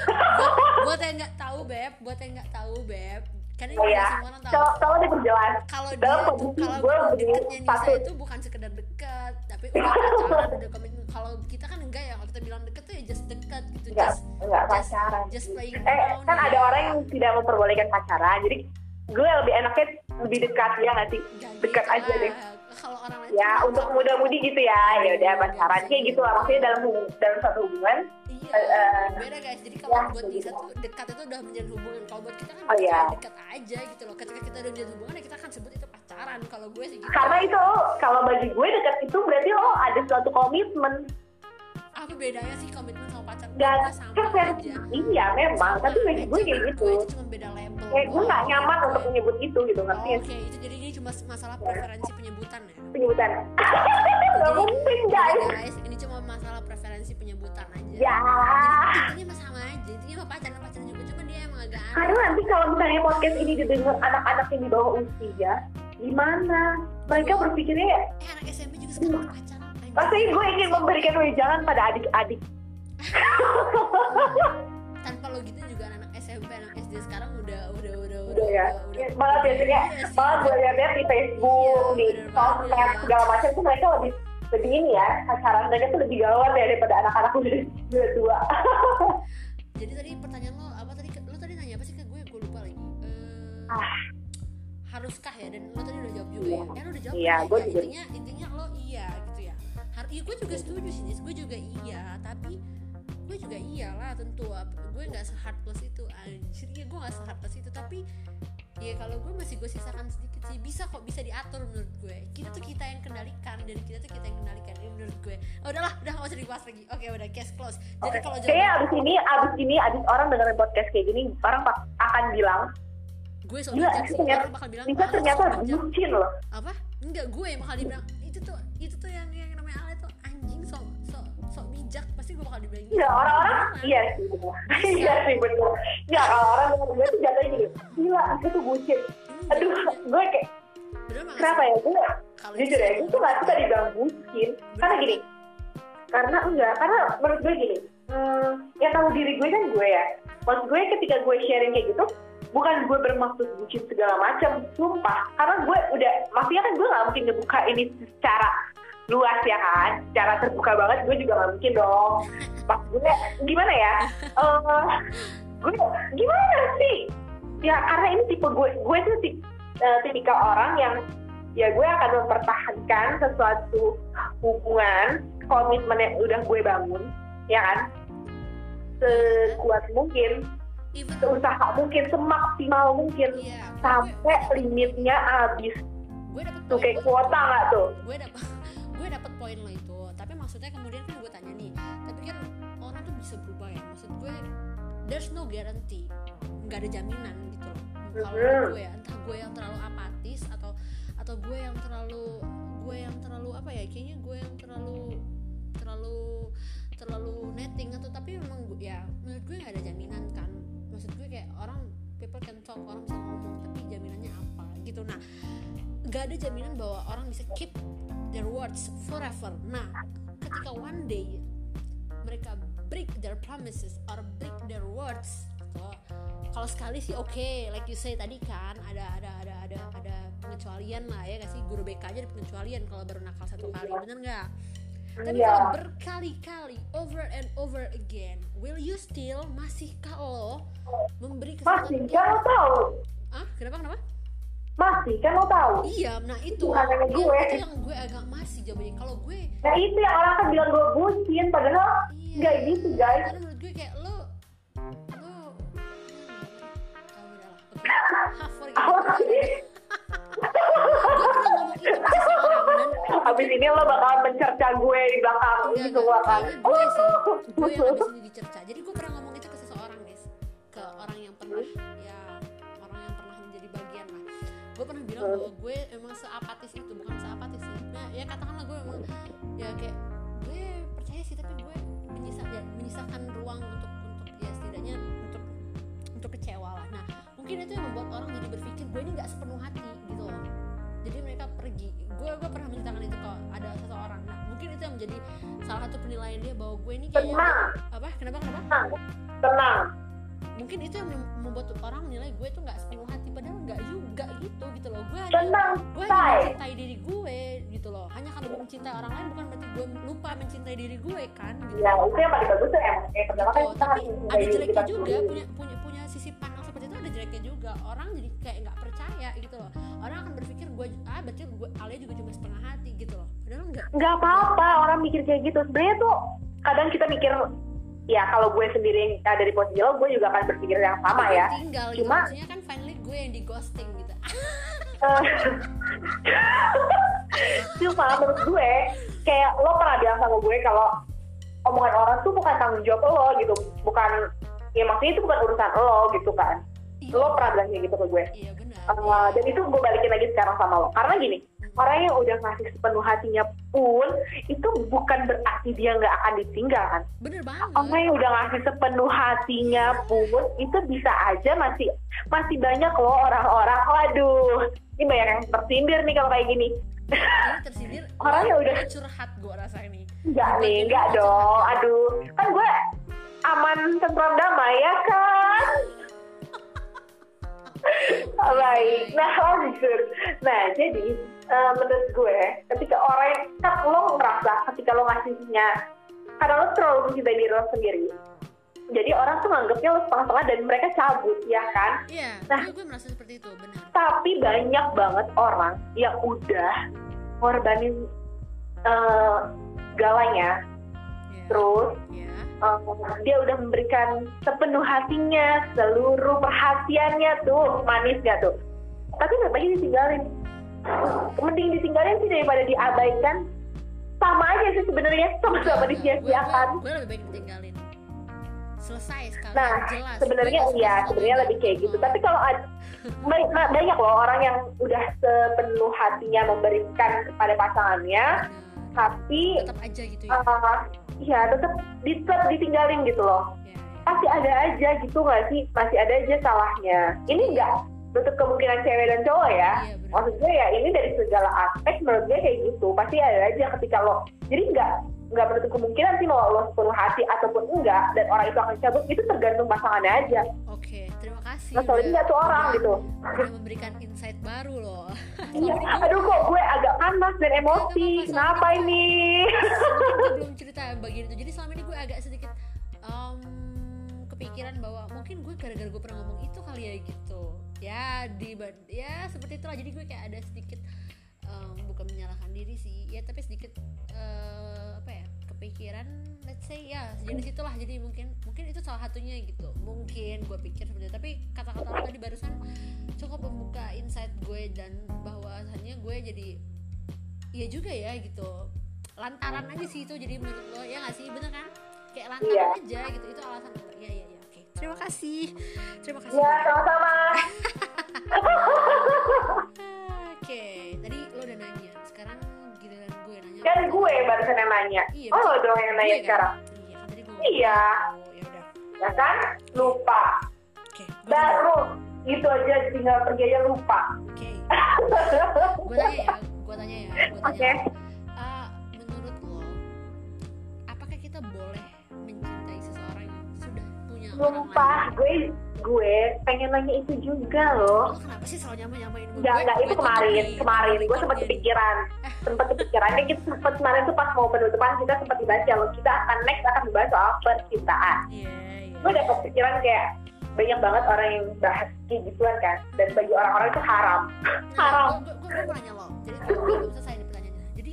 Buat, buat yang nggak tahu beb buat yang nggak tahu beb karena oh, ya. semua orang tahu. Coba diperjelas kalau dia tuh kalau gue deketnya Nisa itu bukan sekedar dekat tapi udah pacaran udah komitmen kalau kita kan enggak ya kalau kita bilang deket tuh ya just dekat gitu enggak just enggak just, pacaran. just playing eh around kan ya. ada orang yang tidak memperbolehkan pacaran jadi gue lebih enaknya lebih dekat ya Nggak dekat gitu aja deh kalau orang lain ya untuk muda-mudi gitu ya ya udah Iya, pacaran iya, kayak gitu lah maksudnya dalam hubung- dalam suatu hubungan Iya, eh, beda guys. Jadi kalau ya, buat Nisa gitu. tuh dekat itu udah menjalin hubungan. Kalau buat kita kan Oh, iya. dekat aja gitu loh. Ketika kita udah menjalin hubungan ya kita akan sebut itu pacaran. Kalau gue sih gitu. karena itu kalau bagi gue dekat itu berarti lo ada suatu komitmen Apa bedanya sih komitmen sama dan Gue sama kan versi aja. iya memang tapi Sama bagi gue kayak gitu itu cuma beda label. kayak gue nggak nyaman untuk menyebut itu gitu Oh, ngerti Oke, ya itu jadi ini cuma masalah preferensi penyebutan ya. penyebutan nggak mungkin guys guys, ini cuma masalah preferensi penyebutan aja. ya Jadi intinya mah sama aja. Intinya mah pacaran pacaran juga cuma dia emang agak aneh. karena nanti kalau misalnya podcast ini didengar anak-anak yang di bawah usia gimana mereka berpikirnya Eh anak SMP juga sekarang pacaran. Pasti gue ingin memberikan wejangan pada adik-adik. tanpa lo gitu juga anak SMP anak SD sekarang udah udah udah Udah ya. udah, Malah biasanya, Iya malah gue lihat di Facebook, Iya, di sosmed banget. segala macam tuh mereka lebih lebih ini ya pacaran mereka tuh lebih gawat ya daripada anak-anak udah tua. jadi tadi pertanyaan lo apa tadi lo tadi nanya apa sih ke gue gue lupa lagi Eh, Ah. haruskah ya dan lo tadi udah jawab juga ya kan lo udah jawab Iya, kan? gue Ya, juga. intinya intinya lo iya ya iya gue juga setuju sih Nis. gue juga iya tapi gue juga iyalah tentu. Gue nggak heartless itu anjir. Ya gue nggak heartless itu tapi ya kalau gue masih gue sisakan sedikit sih. Bisa kok bisa diatur menurut gue kita tuh kita yang kendalikan dan kita tuh kita yang kendalikan. Ini menurut gue oh, udahlah udah gak usah dibahas lagi. Oke udah case close jadi kalau Kayaknya jawaban abis ini, abis ini, abis orang dengerin podcast kayak gini, orang akan bilang, gue so gila, bijak itu sih. ternyata, orang bakal bilang "Ah, ternyata so bijak." bucin loh. apa? Enggak gue yang bakal dibilang pasti gue bakal dibilang gitu. Enggak, orang-orang, iya sih. Iya sih bener. Enggak, kalau orang denger gue tuh jatuhnya gini, gila, itu tuh bucin. Aduh, gue kayak, kenapa ya, gue jujur ya gue tuh gak suka dibilang bucin. Karena gini karena enggak karena menurut gue gini hmm, yang tahu diri gue kan gue ya. Maksud gue ketika gue sharing kayak gitu bukan gue bermaksud bucin segala macam sumpah. Karena gue udah maksudnya kan gue gak mungkin ngebuka ini secara luas ya kan? Secara terbuka banget gue juga gak mungkin dong. Maksud gue gimana ya? Eh, gue gimana sih? Ya karena ini tipe gue gue tuh tip, eh, tipikal orang yang ya gue akan mempertahankan sesuatu hubungan komitmen yang udah gue bangun ya kan? Sekuat mungkin even seusaha mungkin semaksimal mungkin iya sampai limitnya habis. gue tuh kayak kuota nggak tuh? Gue dapet gue dapet poin lo itu tapi maksudnya kemudian kan gue tanya nih tapi kan orang tuh bisa berubah ya maksud gue there's no guarantee nggak ada jaminan gitu loh. Kalau gue ya entah gue yang terlalu apatis atau atau gue yang terlalu gue yang terlalu apa ya kayaknya gue yang terlalu terlalu terlalu netting atau tapi memang gue, ya menurut gue nggak ada jaminan kan. Maksud gue kayak orang people can talk orang bisa ngomong tapi jaminannya apa gitu. Nah nggak ada jaminan bahwa orang bisa keep their words forever. Nah ketika one day mereka break their promises or break their words gitu. kalau sekali sih oke like you say tadi kan ada ada ada ada ada pengecualian lah ya gak sih? Guru BK aja ada pengecualian kalau baru nakal satu kali bener nggak? Tapi Iya. kalau berkali-kali over and over again will you still masihkah lo memberi masih kesempatan kan lo tahu ah kenapa kenapa masih kan lo tahu iya nah itu Bukan hanya yang, gue. itu yang gue agak masih jawabannya kalau gue nah itu yang orang kan bilang gue bucin padahal iya nggak gitu guys karena menurut gue kayak lo lo ah, udahlah gue pernah ngomong itu dan Abis ini lo bakal mencerca gue di belakang Enggak, enggak, kan. gue sih gue yang abis ini dicerca jadi gue pernah ngomong itu ke seseorang guys ke orang yang pernah bahwa gue emang seapatis itu bukan seapatis sih. Nah ya katakanlah gue emang ya kayak gue percaya sih tapi gue menyisa, ya, menyisakan ruang untuk untuk ya setidaknya untuk untuk kecewa lah. Nah mungkin itu yang membuat orang jadi berpikir gue ini nggak sepenuh hati gitu loh. Jadi mereka pergi. Gue gue pernah menceritakan itu kalau ada seseorang. Nah mungkin itu yang menjadi salah satu penilaian dia bahwa gue ini kayaknya Tenang. apa? Kenapa kenapa? Tenang. Tenang mungkin itu yang mem- membuat orang menilai gue tuh nggak sepenuh hati padahal nggak juga gitu gitu loh. Gue hanya gue hanya mencintai diri gue gitu loh. Hanya karena gue mencintai orang lain bukan berarti gue lupa mencintai diri gue kan gitu. Ya itu yang paling bagus tuh emang yang pertama kan kita tapi ada jeleknya juga punya punya punya sisi pandang seperti itu ada jeleknya juga. Orang jadi kayak nggak percaya gitu loh. Orang akan berpikir gue ah berarti gue Alia juga cuma setengah hati gitu loh. Padahal enggak nggak apa-apa orang mikir kayak gitu. Sebenarnya tuh kadang kita mikir ya kalau gue sendiri yang ada di posisi lo gue juga akan berpikir yang sama ya. tinggal gitu Cuma- maksudnya kan finally gue yang di ghosting gitu. Eh, cuma menurut gue kayak lo pernah bilang sama gue kalau omongan orang tuh bukan tanggung jawab lo gitu. Bukan ya maksudnya itu bukan urusan lo gitu kan. Iya. lo pernah bilang kayak gitu ke gue. Iya benar. Uh, dan itu gue balikin lagi sekarang sama lo. Karena gini orang yang udah ngasih sepenuh hatinya pun itu bukan berarti dia nggak akan ditinggal kan bener banget. orang yang udah ngasih sepenuh hatinya pun itu bisa aja masih masih banyak loh orang-orang. Waduh ini banyak yang tersindir nih kalau kayak gini. Ini tersindir. Orang yang udah- curhat gue rasa ini. Enggak nih enggak dong curhat. aduh kan gue aman tentram damai ya kan? Baik. nah lanjut. Nah jadi eh, menurut gue ketika orang yang kan lo merasa ketika lo ngasihnya karena lo terlalu mencintai diri lo sendiri jadi orang tuh nganggapnya lo setengah-setengah dan mereka cabut ya kan iya Nah. gue, gue merasa seperti itu benar tapi banyak banget orang yang udah ngorbanin eh, galanya Iya. terus Iya. um, dia udah memberikan sepenuh hatinya, seluruh perhatiannya tuh manis gak tuh? Tapi nggak lagi ditinggalin. Mending ditinggalin sih daripada diabaikan. Sama aja sih sebenarnya sama-sama Enggak, disia-siakan. gue, gue, gue lebih baik ditinggalin selesai sekali Nah, jelas sebenarnya iya, sebenarnya lebih kayak gitu. gitu. Tapi kalau ad- ba- ba- banyak loh orang yang udah sepenuh hatinya memberikan kepada pasangannya, Benar. tapi tetap aja gitu ya uh, ya tetap tetap ditinggalin gitu loh. Ya, ya. pasti ada aja gitu nggak sih masih ada aja salahnya ini nggak nutup kemungkinan cewek dan cowok ya. Iya, benar. maksud gue ya ini dari segala aspek menurut gue kayak gitu. Pasti ada aja ketika lo jadi nggak nggak menutup kemungkinan sih mau lo sepenuh hati ataupun enggak dan orang itu akan cabut itu tergantung pasangannya aja. Oke terima kasih udah- nggak tuh orang udah- gitu? udah memberikan insight baru loh. Iya aduh kok gue agak panas dan emosi Nggak apa-apa, kenapa ini? gue belum cerita bagian itu. Jadi selama ini gue agak sedikit em, kepikiran bahwa mungkin gue gara-gara gue pernah ngomong itu kali ya gitu ya di ya seperti itulah. Jadi gue kayak ada sedikit em, bukan menyalahkan diri sih. Ya tapi sedikit eh, apa ya kepikiran let's say ya jenis itulah. Jadi mungkin mungkin itu salah satunya gitu. Mungkin gue pikir seperti itu. Tapi kata-kata lo tadi barusan cukup membuka insight gue dan bahwasannya gue jadi iya juga ya gitu. Lantaran aja sih itu. Jadi menurut lo ya nggak sih? Bener kan? Kayak lantaran Iya. aja gitu. Itu alasan ya ya ya terima kasih. Terima kasih. Ya sama-sama. Oke tadi lo udah nanya. Sekarang giliran gue nanya. Kan gue barusan yang nanya. Iya oh lo dong yang nanya kan? sekarang? Iya kan tadi gue Iya. Oh, ya udah. Ya kan? Lupa. Oke baru gitu aja tinggal pergi aja lupa. Oke. Gue tanya ya gue tanya ya gue tanya. Oke. Ah, lain gue gue pengen nanya itu juga loh. Lo kenapa sih selalu nyamain nyamain gue? Enggak, enggak, itu kemarin, kemarin. gue sempat kepikiran sempat kepikiran. Ini kita sempat kemarin tuh pas mau penutupan kita sempat dibahas kalau kita akan next akan membahas soal percintaan. Iya iya. Gue udah kepikiran kayak banyak banget orang yang bahas kayak gituan kan. Dan bagi orang-orang itu haram. Haram. gue gue gue mau nanya lo jadi gue belum selesai nih pertanyaannya. Jadi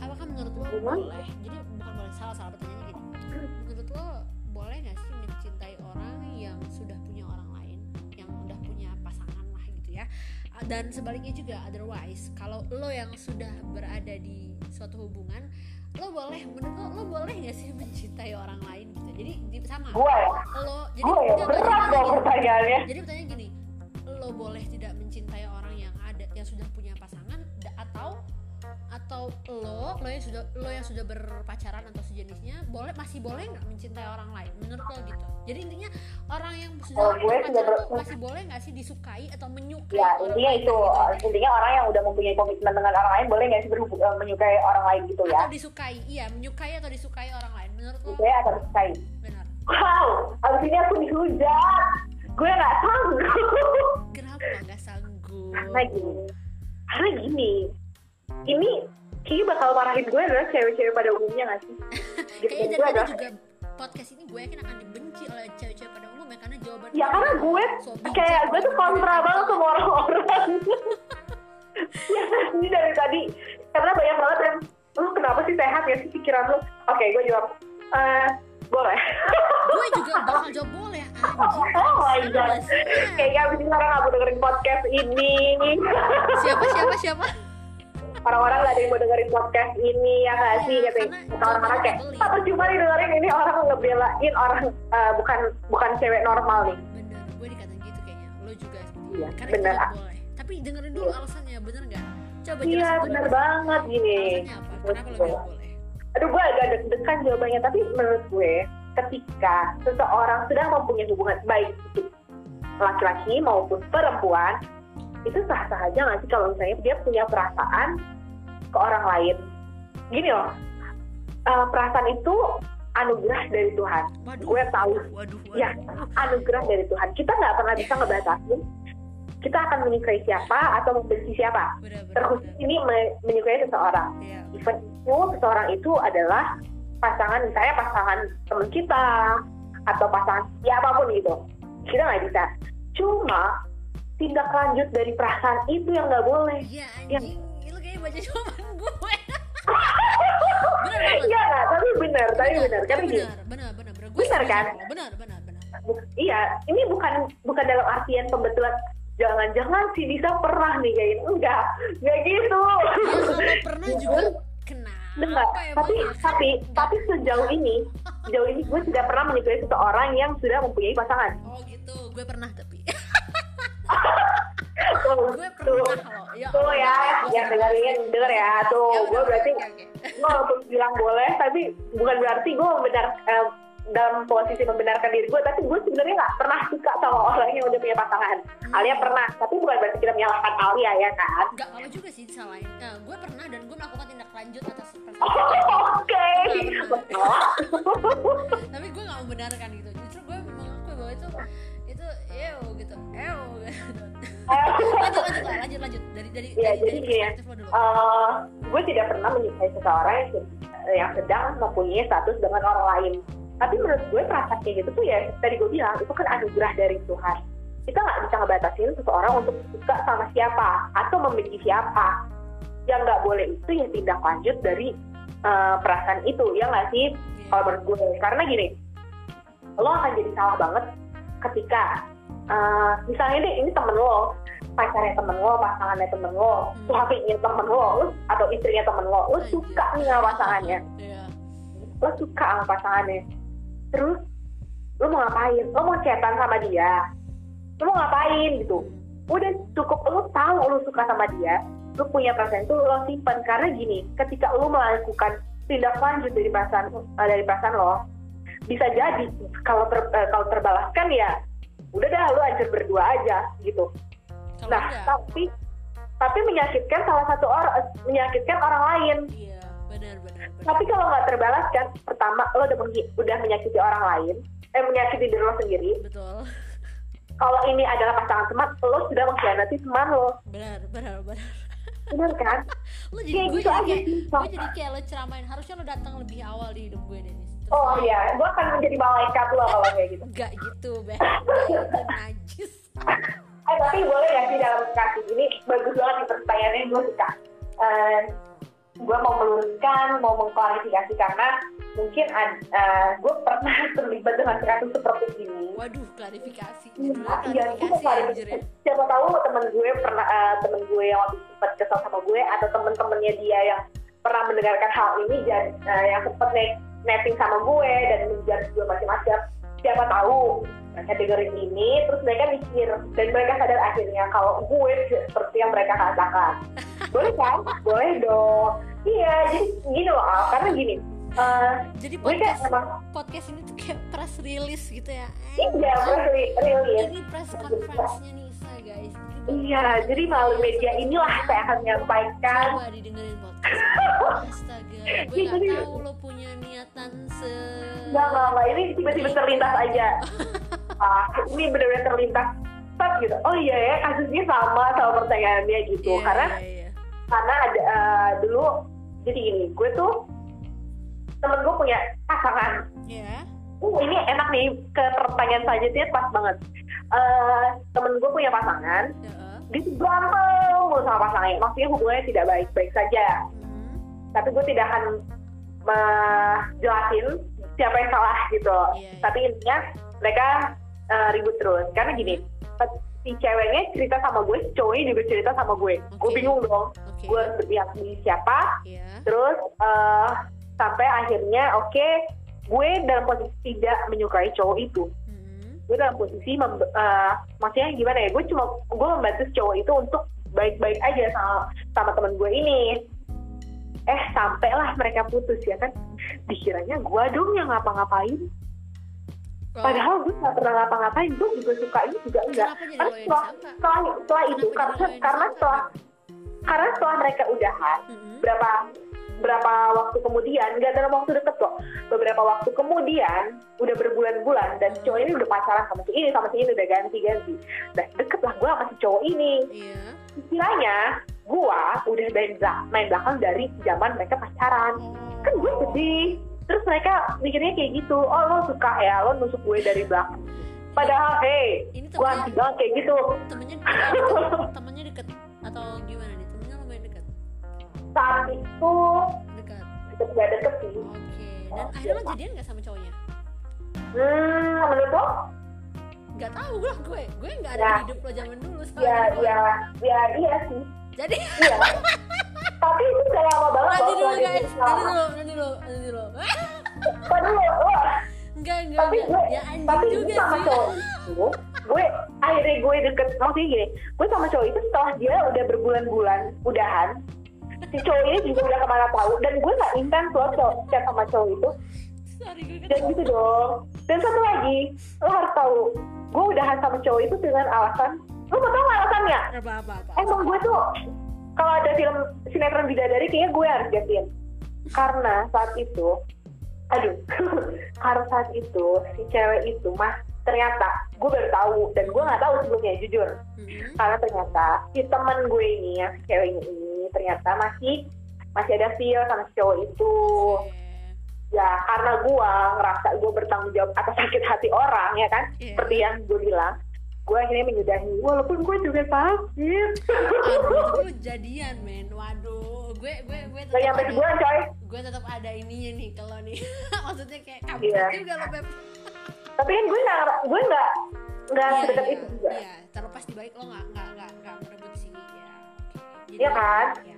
apakah menurut lo Mhm. boleh jadi bukan boleh salah salah pertanyaannya gini. Menurut lo boleh nggak sih dan sebaliknya juga otherwise kalau lo yang sudah berada di suatu hubungan lo boleh menurut lo lo boleh nggak sih mencintai orang lain gitu? Jadi di, sama. Gue ya? Lo jadi gue ya? berat jadi dong pertanyaannya. Jadi pertanyaan gini, lo boleh tidak mencintai orang yang ada yang sudah punya pasangan atau atau lo lo yang sudah lo yang sudah berpacaran atau sejenisnya boleh masih boleh nggak mencintai orang lain? Menurut lo gitu. Jadi intinya orang yang sudah Oh, gue berpacaran sudah ber- tuh masih boleh nggak sih disukai atau menyukai ya orang intinya lain itu gitu? intinya orang yang udah mempunyai komitmen dengan orang lain boleh nggak sih berhubung eh, menyukai orang lain gitu ya? Atau disukai iya menyukai atau disukai orang lain. Menurut lo? Saya akan disukai? Benar. Wow abis ini aku dihujat. Gue nggak sanggup. Kenapa nggak sanggup? Karena gini karena gini ini kayaknya bakal marahin gue adalah cewek-cewek pada umumnya nggak sih? Gitu kayaknya dari adalah juga podcast ini gue yakin akan dibenci oleh cewek-cewek pada umumnya karena jawaban ya karena gue so bijak kayak gue tuh gitu. kontra banget sama orang-orang. Ya ini dari tadi. Karena banyak banget yang lu kenapa sih sehat ya sih pikiran lu? Oke gue jawab. Eh boleh. Gue juga bakal jawab boleh anjing. Oh my god. kayaknya abis ini orang gak mau dengerin podcast ini. Siapa siapa siapa orang-orang gak ada yang mau dengerin podcast ini ya gak sih? Iya, gitu karena kata orang-orang kayak jawabannya apa cuma nih dengerin ini orang ngebelain orang eh, bukan bukan cewek normal nih. Bener gue dikatain gitu kayaknya. Lo juga Iya, itu. karena bener. nggak boleh. Tapi dengerin dulu Iya. alasannya bener nggak? Coba iya jelasin benar dulu. banget gini. Alasannya apa? Kenapa lo boleh? Aduh gue agak deg-degan jawabannya. Tapi menurut gue ketika seseorang sedang mempunyai hubungan baik itu laki-laki maupun perempuan itu sah-sah aja nggak sih? Kalau misalnya dia punya perasaan ke orang lain. Gini loh eh, perasaan itu anugerah dari Tuhan. Waduh gue tahu. waduh waduh. Ya anugerah dari Tuhan. Kita nggak pernah bisa ngebatasin. Kita akan menyukai siapa atau membenci siapa. Bener bener terkhusus ini me- menyukai seseorang. Iya. event itu seseorang itu adalah pasangan misalnya pasangan teman kita atau pasangan siapa pun gitu kita nggak bisa. Cuma tindak lanjut dari perasaan itu yang nggak boleh. Iya Ya. anjing kayaknya baca jawaban gue. Bener banget. Iya nggak tapi benar tapi benar kan bener gini. bener bener bener. Bener gue Bener kan? bener. Bener bener iya ini bukan bukan dalam artian pembetulan jangan-jangan si Disa pernah nih kayak enggak. Enggak gitu. Ya pernah juga kenapa Enggak, tapi? Kan tapi nggak- tapi sejauh ini sejauh ini gue tidak pernah menyukai seseorang yang sudah mempunyai pasangan. Oh gitu gue pernah tapi gue tuh, pernah loh ya tuh ya Allah. yang dengerin denger ya tuh Ya gue berarti gue walaupun bilang boleh tapi bukan berarti gue membenar eh, dalam posisi membenarkan diri gue tapi gue sebenarnya nggak pernah suka sama orang yang udah punya pasangan Alia pernah tapi bukan berarti kita menyalahkan Alia ya kan Enggak apa juga sih disalahin. Nah, gue pernah dan gue melakukan tindak lanjut atas perasaan. oke Tapi gue gak membenarkan gitu. Justru gue mengakui bahwa itu itu ew gitu. Ew gitu. Lanjut lanjut lah, lanjut lanjut dari dari dari, jadi dari gini ya. perspektif lo dulu. Eh, gue tidak pernah menyukai seseorang yang, yang sedang mempunyai status dengan orang lain. Tapi menurut gue perasaan kayak gitu tuh ya tadi gue bilang itu kan anugerah dari Tuhan. Kita nggak bisa ngebatasin seseorang untuk suka sama siapa atau membenci siapa. Yang nggak boleh itu ya tindak lanjut dari eh, perasaan itu ya nggak sih? Iya. Kalau menurut gue karena gini, lo akan jadi salah banget ketika eh, misalnya deh ini temen lo pacarnya temen lo, pasangannya temen lo, Hmm. suaminya temen lo, lo atau istrinya temen lo, lo Anjir. suka nih sama pasangannya, Iya. lo suka sama pasangannya, terus lo mau ngapain? Lo mau chatan sama dia, lo mau ngapain gitu? Udah cukup lo tahu lo suka sama dia, lo punya perasaan itu lo simpan karena gini, ketika lo melakukan tindak lanjut dari perasaan eh, dari perasaan lo, bisa jadi kalau ter, eh, kalau terbalaskan ya udah dah lo hancur berdua aja gitu. Kalau Nah, enggak, tapi tapi menyakitkan salah satu orang, menyakitkan orang lain. iya benar benar benar. Tapi kalau nggak terbalaskan, pertama lo udah, udah menyakiti orang lain, eh menyakiti diri lo sendiri. Betul. Kalau ini adalah pasangan teman, lo sudah mengkhianati teman lo, Benar benar benar. benar kan? Lo jadi Kayak gue gitu jadi aja kayak gue jadi kayak lo ceramain harusnya lo datang lebih awal di hidup gue Denis. Oh iya, gue akan menjadi malaikat lo kalau kayak gitu. Enggak gitu, Beh. Najis. Eh tapi boleh ya sih dalam kasus ini bagus banget nih pertanyaannya gue suka. Eh, gue mau meluruskan, mau mengklarifikasi karena mungkin ad- eh, gue pernah terlibat dengan kasus seperti ini. Waduh, klarifikasi. Iya, Judulnya iya, itu klarifikasi ya. Siapa tahu temen gue pernah eh, temen gue yang waktu sempat kesel sama gue atau temen-temennya dia yang pernah mendengarkan hal ini dan eh, yang sempat net- netting sama gue dan menjudge gue macam-macam. Siapa tahu mereka dengerin ini terus mereka mikir dan mereka sadar akhirnya kalau gue seperti yang mereka katakan. Boleh kan? Boleh dong. iya jadi gini loh Al, karena gini uh, jadi kayak podcast emang podcast ini tuh kayak press release gitu ya iya press re- release ini press conference-nya Nisa guys iya jadi melalui media inilah saya akan menyampaikan coba didengerin podcast astaga gue Iya, gak jadi- tahu lo punya niatan se enggak, enggak. Ini tiba-tiba terlintas aja. Ah, ini benar-benar terlintas. Set gitu. Oh iya ya, kasusnya sama sama pertanyaannya gitu. Iya, karena iya, iya. karena ada eh, dulu jadi gini, gue tuh temen gue punya pasangan. Iya. Uh, ini enak nih ke pertanyaan selanjutnya pas banget. Eh, temen gue punya pasangan, Heeh. dia tuh berantem mulu sama pasangannya. Maksudnya hubungannya tidak baik-baik saja. Hmm. Tapi gue tidak akan menjelasin siapa yang salah gitu. Iya, iya. Tapi intinya mereka eh, ribut terus. Karena gini, si ceweknya cerita sama gue, si cowoknya juga cerita sama gue. Gue Oke. bingung dong. Oke. Gue berpihak di siapa. Iya. Terus eh, sampai akhirnya oke, gue dalam posisi tidak menyukai cowok itu. Hmm. Gue dalam posisi mem- eh, maksudnya gimana ya? Gue cuma gue membantu cowok itu untuk baik-baik aja sama sama teman gue ini. Eh sampailah mereka putus ya kan? Dikiranya gue dong yang ngapa-ngapain. Oh, Padahal gue gak pernah ngapa-ngapain, gue juga suka ini juga enggak. Karena setelah, setelah, setelah itu, karena, karena setelah karena setelah mereka udahan, Mm-mm. berapa berapa waktu kemudian, nggak dalam waktu deket kok, beberapa waktu kemudian, udah berbulan-bulan dan si cowok ini udah pacaran sama si ini sama si ini udah ganti-ganti. Nah deket lah gue sama si cowok ini. Iya. Kiranya gue udah main, main belakang dari zaman mereka pacaran. Oh. Kan gue sedih. Terus mereka mikirnya kayak gitu, oh lo suka ya, lo nusuk gue dari belakang. Padahal, hey, Ini gue anti banget kayak gitu. temennya temennya Saat itu dekat deket gak deket sih. oke dan akhirnya lo jadian nggak sama cowoknya Hmm, menurut lo? nggak tahu lah gue gue nggak ada Ya. hidup lo zaman dulu Ya, soalnya ya, ya, iya sih. jadi Iya. Tapi itu udah lama banget nanti dulu guys nanti dulu nanti dulu nanti dulu dulu? Wah, enggak enggak tapi gue, ya tapi juga sama sih cowok itu, gue akhirnya gue deket, maksudnya gini, gue sama cowok itu setelah dia udah berbulan-bulan udahan, si cowok ini juga udah ke mana tahu, dan gue nggak intens loh cowok chat sama cowok itu, sorry dan gitu dong. Dan satu lagi, lo harus tahu, gue udahan sama cowok itu dengan alasan, lo mau tau nggak alasannya? apa apa apa Emang gue tuh kalau ada film sinetron bidadari kayaknya gue harus gantiin. Karena saat itu, aduh, karena saat itu si cewek itu mah ternyata gue baru tahu dan gue nggak tahu sebelumnya jujur. Hmm. Karena ternyata si teman gue ini yang si ceweknya ini ternyata masih masih ada feel sama si cowok itu. Ya karena gue ngerasa gue bertanggung jawab atas sakit hati orang ya kan, Iya. seperti yang gue bilang. Gue akhirnya menyudahi, walaupun gue juga sakit. Aduh, jadian men waduh gue gue gue nyampe ada- sebulan coy. gue tetap ada ininya nih kalau nih maksudnya kayak kamu Iya. juga lo beb tapi kan gue nggak gue nggak nggak Iya, sedekat iya, itu juga iya terlepas di balik lo nggak nggak Jadi, Iya kan? ya.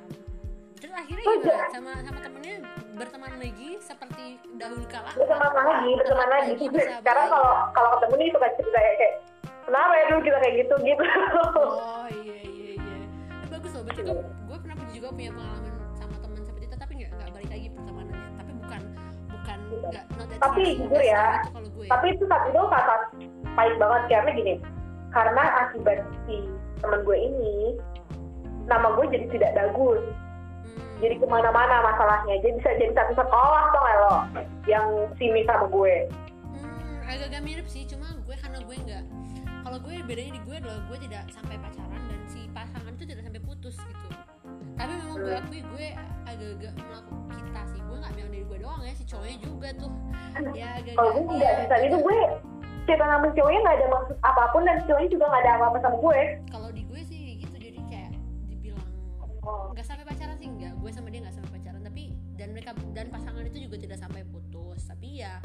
terus akhirnya Oh, gimana? iya. sama sama temennya berteman lagi seperti dahulu kala? Berteman lagi berteman lagi. Bisa sekarang kalau kalau ketemu nih suka cerita kayak kayak, kenapa ya dulu kita kayak gitu? Gitu. Oh iya iya iya. Eh, bagus loh berarti gue gue pernah juga punya pengalaman sama teman seperti itu tapi nggak nggak balik lagi pertemanannya. Tapi bukan bukan nggak not that Tapi jujur ya, itu kalau gue tapi itu saat itu saat pahit banget karena gini karena akibat si teman gue ini nama gue jadi tidak bagus Hmm. jadi ke mana-mana masalahnya jadi bisa jadi satu sekolah tuh lo yang sini sama gue Hmm, agak-agak mirip sih, cuma gue karena gue nggak kalau gue bedanya di gue adalah gue tidak sampai pacaran dan si pasangan itu tidak sampai putus gitu. Tapi memang gue akui gue agak-agak melakukan kita sih, gue nggak bilang dari gue doang ya, si cowoknya juga tuh. Ya agak-agak. kalau gue iya, bisa itu agak- gue cerita sama cowoknya nggak ada maksud apa pun dan cowoknya juga nggak ada apa-apa sama gue Kalau nggak sampai pacaran sih enggak, gue sama dia nggak sampai pacaran, tapi dan mereka dan pasangan itu juga tidak sampai putus, tapi ya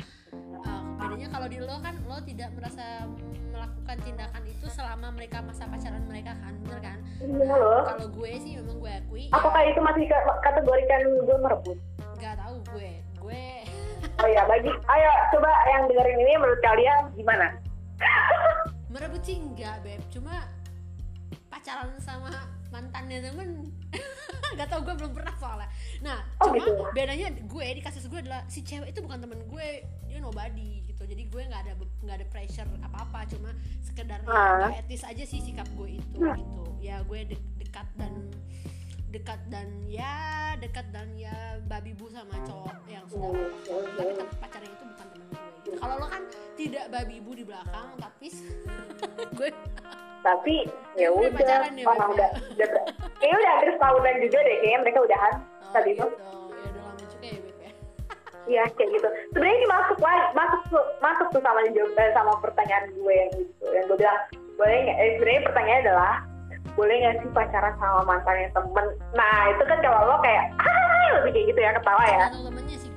uh, bedanya kalau di lo kan lo tidak merasa melakukan tindakan itu selama mereka masa pacaran mereka kan bener kan? Iya. Loh. kalau gue sih memang gue akui Apakah itu masih ka- kategorikan gue merebut? nggak tahu gue. Gue Oh ya, bagi, ayo coba yang dengerin ini menurut kalian gimana? merebut sih enggak beb. Cuma pacaran sama mantannya temen nggak tau gue belum pernah soalnya nah Oh, cuma gitu. bedanya gue di kasus gue adalah si cewek itu bukan temen gue dia nobody gitu jadi gue nggak ada nggak ada pressure apa apa cuma sekedar ya, Ah. etis aja sih sikap gue itu Hmm. gitu ya gue de- dekat dan dekat dan ya dekat dan ya babi bu sama cowok yang sudah Hmm, tapi tem- pacarnya itu kalau lo kan tidak babi bu di belakang tapi gue tapi ya Udah udah. pacaran ya, orang udah udah ber- kayaknya udah hampir setahunan juga deh kayaknya mereka udahan oh, tadi itu. gitu. ya udah lama juga ya beb ya. Iya kayak gitu. Sebenarnya ini masuk lah masuk tuh masuk tuh sama jawab eh, sama pertanyaan gue yang gitu yang gue bilang boleh nggak? Eh, sebenarnya pertanyaannya adalah boleh nggak sih pacaran sama mantannya temen? Nah itu kan kalau lo kayak ah lebih kayak gitu ya ketawa ya. Temennya sih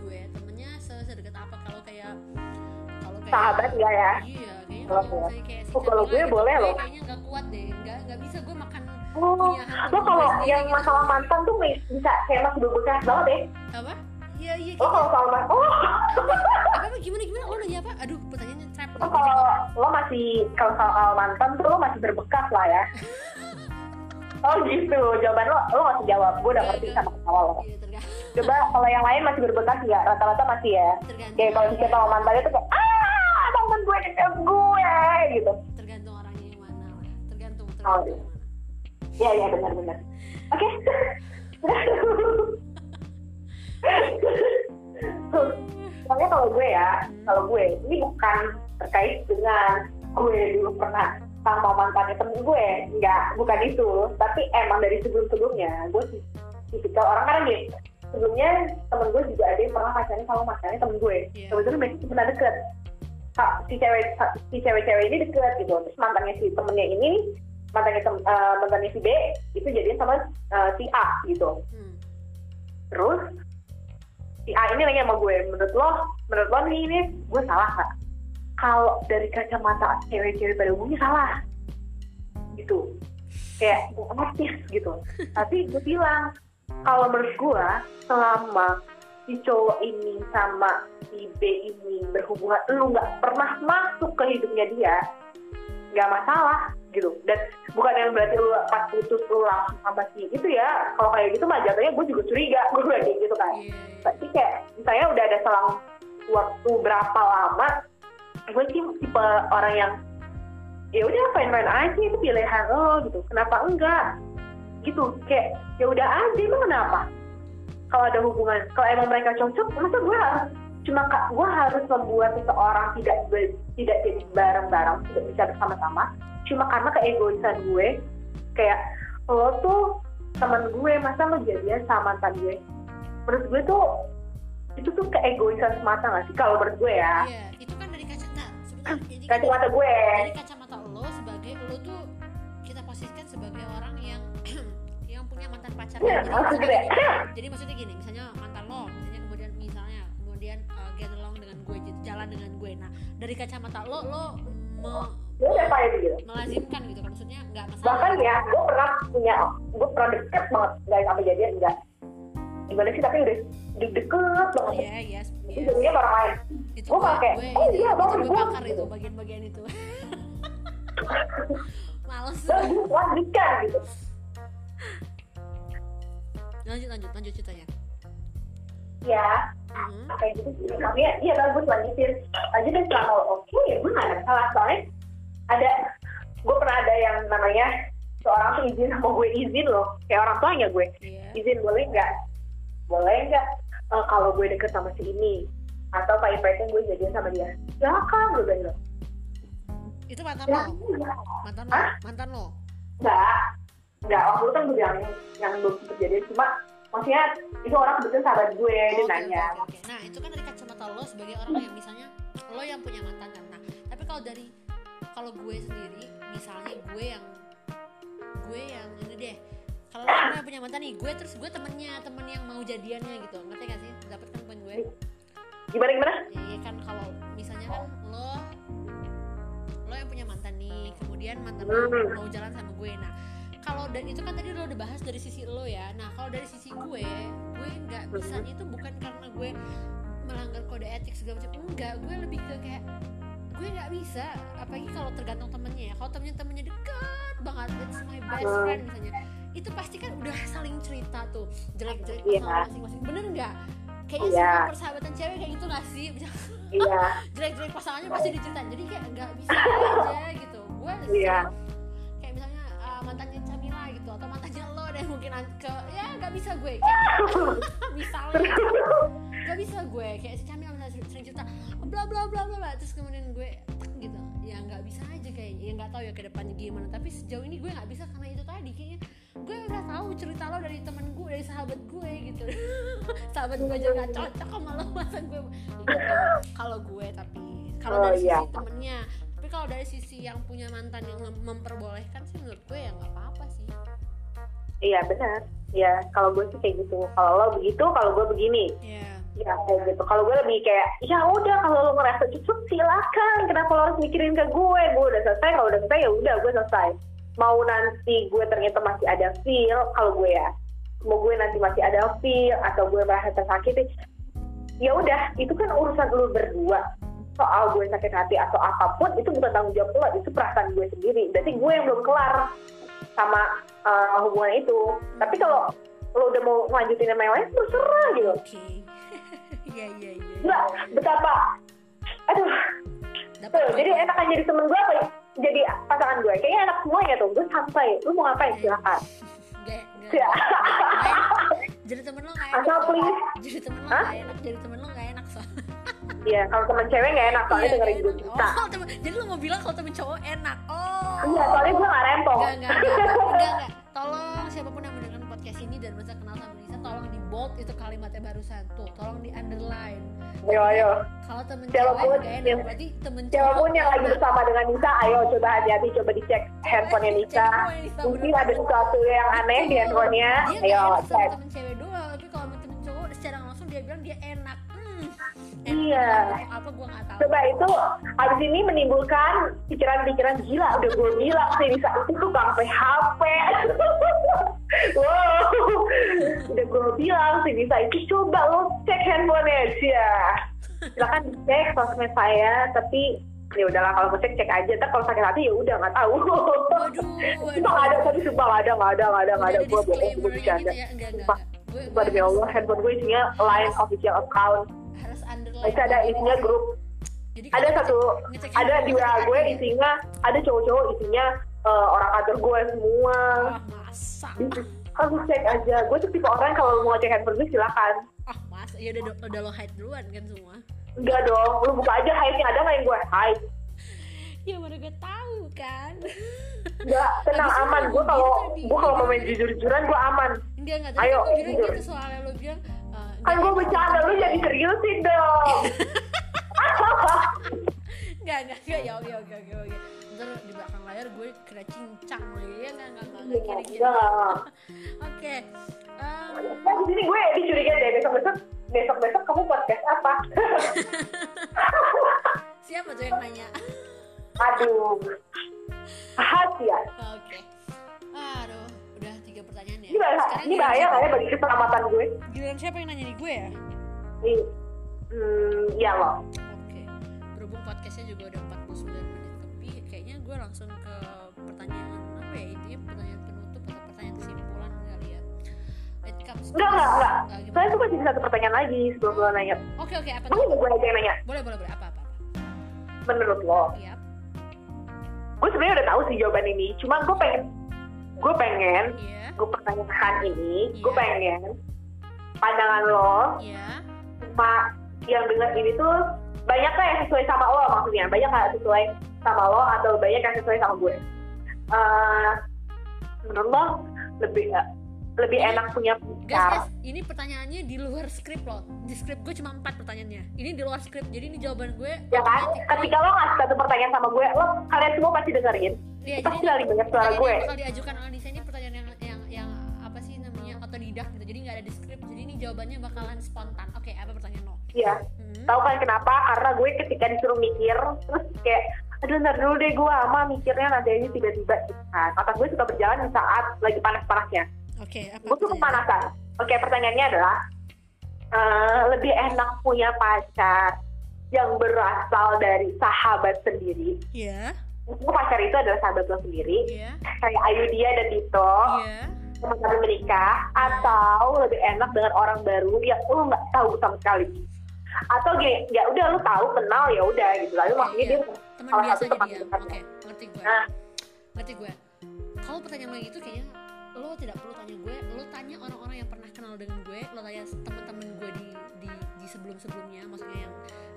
kayak sahabat enggak ya iya kayaknya Oh, kalau iya. kayak, Oh, kalau Camila gue gitu, boleh loh. kayaknya nggak kuat deh nggak nggak bisa gue makan Oh, lo kalau yang gitu. masalah mantan tuh bisa kayak masih berbekas banget deh. apa iya iya Lo kalau soal mantan, oh, apa apa gimana gimana lo nanya apa aduh pertanyaannya trap lo kalau lo masih kalau soal mantan tuh lo masih berbekas lah ya. Oh gitu, jawaban lo lo masih jawab. Gue udah ngerti sama ketawa lo. iya Coba kalau yang lain masih berbekas nggak? Rata-rata masih ya. Kayak kalau dicet sama mantannya tuh kayak ah mantan gue deket gue gitu. tergantung orangnya yang mana lah tergantung Oh, tergantung iya. yang mana Iya iya benar-benar. Oke. Soalnya kalau gue ya, kalau gue ini bukan terkait dengan gue dulu pernah sama mantannya temen gue, enggak, bukan itu. Tapi emang dari sebelum-sebelumnya gue sih tipikal orang kan gini. Sebelumnya temen gue juga ada yang pernah pacaran sama mantannya temen gue. Iya. Kebetulan mereka cuma deket. Si cewek si cewek-cewek ini deket gitu. Terus mantannya si temennya ini mantannya tem, eh, mantannya si B itu jadian sama eh, si A gitu. hmm. Terus si A ini nanya sama gue, menurut lo, menurut lo nih ini gue salah nggak? Kalau dari kacamata cewek-cewek pada umumnya salah, gitu. Kayak otomatis gitu. Tapi gue bilang, kalau menurut gue, selama si cowok ini sama si B ini berhubungan, lu nggak pernah masuk ke hidupnya dia, nggak masalah gitu. Dan bukan yang berarti lu pas putus lu langsung sama si itu ya. Kalau kayak gitu mah jatuhnya gue juga curiga, gue kayak gitu kan. Iya. Tapi kayak misalnya udah ada selang waktu berapa lama gue sih tipe orang yang ya udah fine fine aja itu pilihan lo gitu. Kenapa enggak? Gitu kayak ya udah aja emang kenapa kalau ada hubungan kalau emang mereka cocok masa gue harus cuma ka- gue harus membuat seseorang tidak tidak jadi bareng-bareng tidak bisa bersama-sama. Cuma karena keegoisan gue kayak lo tuh teman gue masa lo jadian sama mantan gue? Menurut gue tuh itu tuh keegoisan semata gak sih? Kalau menurut gue ya. Iya, itu kan dari kacamata kacamata gue. dari kacamata punya mantan pacar Iya, jadi, maksud maksudnya gue. gini, jadi maksudnya gini misalnya mantan lo misalnya kemudian misalnya kemudian uh, get along dengan gue gitu, jalan dengan gue. Nah dari kacamata lo lo me- gue udah gitu? melazimkan gitu kan maksudnya nggak masalah. Bahkan ya gue pernah punya gue pernah deket banget nggak sampai jadian enggak. Gimana sih tapi udah udah deket banget. Iya iya itu iya. jadinya orang lain. Itu Gua pakai, gue, oh itu, iya, bagus, gue bakar itu gitu. bagian-bagian itu. Males. Gue lanjutkan gitu lanjut lanjut lanjut ceritanya. Ya. Mhm. kayak gitu sih? Makanya iya bagus lanjutin. Lanjut dan selama lo oke ya gue nggak ada salah soalnya ada gue pernah ada yang namanya seorang tuh izin sama gue izin loh. Kayak orang tuanya gue. Iya. Izin boleh nggak? Boleh nggak? Eh, kalau gue deket sama si ini. Atau pak Ipaitnya gue jadian sama dia. Silakan gue bilang. Itu mantan ya lo enggak mantan lo? Mantan lo? Enggak enggak waktu itu kan gue bilang yang, belum jadian cuma maksudnya itu orang kebetulan sahabat gue dia Oke, nanya oke, oke. Nah, itu kan dari kacamata lo sebagai orang yang misalnya lo yang punya mantan kan. Nah, tapi kalau dari kalau gue sendiri, misalnya gue yang gue yang ini deh. Kalau lo yang punya mantan nih, gue terus gue temennya, temen yang mau jadiannya gitu. Ngerti gak sih? Dapat kan poin gue? gimana gimana Ya, iya kan kalau misalnya kan lo lo yang punya mantan nih, kemudian mantan lo Hmm. mau jalan sama gue. Nah, kalau dan itu kan tadi lo udah bahas dari sisi lo ya. Nah, kalau dari sisi gue, gue nggak bisanya itu bukan karena gue melanggar kode etik segala macam. Enggak, gue lebih ke kayak gue nggak bisa. Apalagi kalau tergantung temennya ya. Kalau temennya temennya dekat banget it's my best Hmm. friend misalnya itu pasti kan udah saling cerita tuh. Jelek-jelek pasangan masing-masing. Bener nggak? Kayaknya Iya. semua persahabatan cewek kayak gitu gak sih? Iya. Jelek-jelek pasangannya pasti diceritain. Jadi kayak nggak bisa aja gitu. Gue Iya. Mungkin ke ya nggak bisa gue kayak misalnya. Nggak bisa gue kayak si Camila misalnya sering cerita bla bla bla bla bla terus kemudian gue gitu. Ya nggak bisa aja kayaknya ya nggak tahu ya ke depannya gimana. Tapi sejauh ini gue nggak bisa karena itu tadi kayaknya gue udah tahu cerita lo dari temen gue dari sahabat gue gitu. Sahabat gue aja nggak cocok sama lo masa gue gitu. kalau gue tapi kalau Oh, dari sisi iya. temennya. Tapi kalau dari sisi yang punya mantan yang mem- memperbolehkan sih menurut gue ya nggak apa-apa sih iya benar. Ya kalau gue sih kayak gitu. Kalau lo begitu kalau gue begini. Ya ya kayak gitu. Kalau gue lebih kayak ya udah kalau lo ngerasa cukup silakan. Kenapa lo harus mikirin ke gue? Gue udah selesai. Kalau udah selesai ya udah gue selesai. Mau nanti gue ternyata masih ada feel kalau gue ya mau gue nanti masih ada feel atau gue merasa tersakiti ya udah itu kan urusan lo berdua. Soal gue sakit hati atau apa pun itu bukan tanggung jawab lo itu perasaan gue sendiri. Berarti gue yang belum kelar sama uh, hubungan itu. Tapi kalau lo udah mau lanjutin sama yang lain terserah gitu. Oke. Iya iya iya. Gila, betapa aduh. Dapat tuh, jadi enak aja jadi temen gue apa? Jadi pasangan gue kayaknya enak semuanya tuh. Gue santai. Lu mau ngapain? Silakan. Gak, gak, Ya. jadi temen lo gak Asal please. jadi temen lo gak enak. Jadi temen lo gak soalnya iya kalau temen cewek gak enak soalnya Iya, dengerin gue cerita. Oh, temen, jadi lo mau bilang kalau temen cowok enak. Oh. Iya soalnya gue gak rempong. Enggak, enggak, enggak, enggak, enggak. Tolong siapa pun yang mendengarkan podcast ini dan masa kenal sama Nisa, tolong di bold itu kalimatnya barusan. Tuh, tolong di underline. ayo ayo Kalau temen Siapa pun cewek gak enak, berarti temen siapa pun cowok yang lagi bersama dengan Nisa ayo coba hati-hati coba dicek handphonenya Nisa mungkin ada sesuatu yang aneh di handphonenya. ayo cek. temen cewek doang, tapi kalau temen cowok secara langsung dia bilang dia enak. Iya. Apa gue tahu. coba itu abis ini menimbulkan pikiran-pikiran gila. Udah gue bilang sih Nisa itu tukang PHP wow. Udah gue bilang sih Nisa itu coba lo cek handphonenya aja. Silakan dicek sosmed saya tapi ya udahlah kalau mau cek cek aja. Tapi kalau sakit hati ya udah nggak tahu. Waduh, nggak ada tadi sumpah nggak ada nggak ada nggak ada nggak ada. Gue bohong gue bercanda. gitu ya, sumpah. demi Allah handphone gue isinya line official account itu ada isinya grup Jadi ada kalau satu ngecek ada di WA gue ya. isinya ada cowok-cowok isinya eh, orang kantor gue semua Wah, masa. harus cek aja gue tuh tipe orang kalau mau ngecek handphone gue silakan Ah, masa? Ya udah udah lo hide duluan kan semua. enggak dong lu buka aja hide ada nggak yang gue hide Ya mana gue tahu kan. enggak tenang aman gue kalau gitu tadi. gue kalau mau main jujur-jujuran gue aman Enggak enggak Ayo, gue bilang jujur. gitu soalnya lo bilang kan gue bercanda lu jadi seriusin dong enggak enggak enggak ya oke oke oke oke. Ntar di belakang layar gue kena cincang lagi ya enggak enggak enggak enggak kiri kiri. enggak Oke. Kan di sini gue dicurigain deh besok besok besok besok kamu podcast apa siapa tuh yang nanya? aduh rahasia Oke. Aduh, ini bahaya Sekarang ini bahaya nggak ya bagi keselamatan gue Giliran siapa yang nanya di gue ya? Hmm, ya loh Oke, berhubung podcastnya juga udah 49 menit lebih, kayaknya gue langsung ke pertanyaan apa ya intinya pertanyaan penutup atau pertanyaan kesimpulan kali ya. It comes to- enggak enggak enggak saya tuh masih satu pertanyaan lagi sebelum lo nanya Oke oke apa Mungkin tuh? gue aja yang nanya Boleh boleh boleh apa apa apa. menurut lo Iya. gue sebenarnya udah tahu sih jawaban ini cuma gue pengen gue pengen Iya. Gue pertanyakan ini gue Iya. pengen pandangan lo sama yang dengar ini tuh banyak nggak yang sesuai sama lo maksudnya banyak nggak sesuai sama lo atau banyak yang sesuai sama gue Eh, menurut lo lebih eh, lebih enak punya Guys, pacar guys, ini pertanyaannya di luar skrip loh. Di skrip gue cuma empat pertanyaannya. Ini di luar skrip, jadi ini jawaban gue. ya kan ketika lo ngasih satu pertanyaan sama gue lo kalian semua pasti dengerin Iya, pasti jadi lagi banyak suara gue yang bakal diajukan Alisa ini nggak ada di skrip. Jadi ini jawabannya bakalan spontan. Oke, apa pertanyaan lo? Iya Hmm. tahu kan kenapa karena gue ketika disuruh mikir terus kayak aduh ntar dulu deh gue ama mikirnya nanti aja tiba-tiba gitu kan otak gue suka berjalan di saat lagi panas-panasnya Oke, apa? gue tuh kepanasan oke pertanyaannya adalah eh, lebih enak punya pacar yang berasal dari sahabat sendiri Iya, Maksudnya pacar itu adalah sahabat lo sendiri iya, kayak Ayu Dia dan Dito iya. teman-teman menikah atau lebih enak dengan orang baru yang lo nggak tahu sama sekali. Atau gini ya udah lo tahu kenal ya udah gitu. Lalu iya. dia teman salah satu teman dia. oke ngerti gue. Nah. Ngerti gue. Kalau pertanyaan lo gitu kayaknya lo tidak perlu tanya gue. Lo tanya orang-orang yang pernah kenal dengan gue. Lo tanya teman-teman gue di di, di sebelum-sebelumnya. Maksudnya yang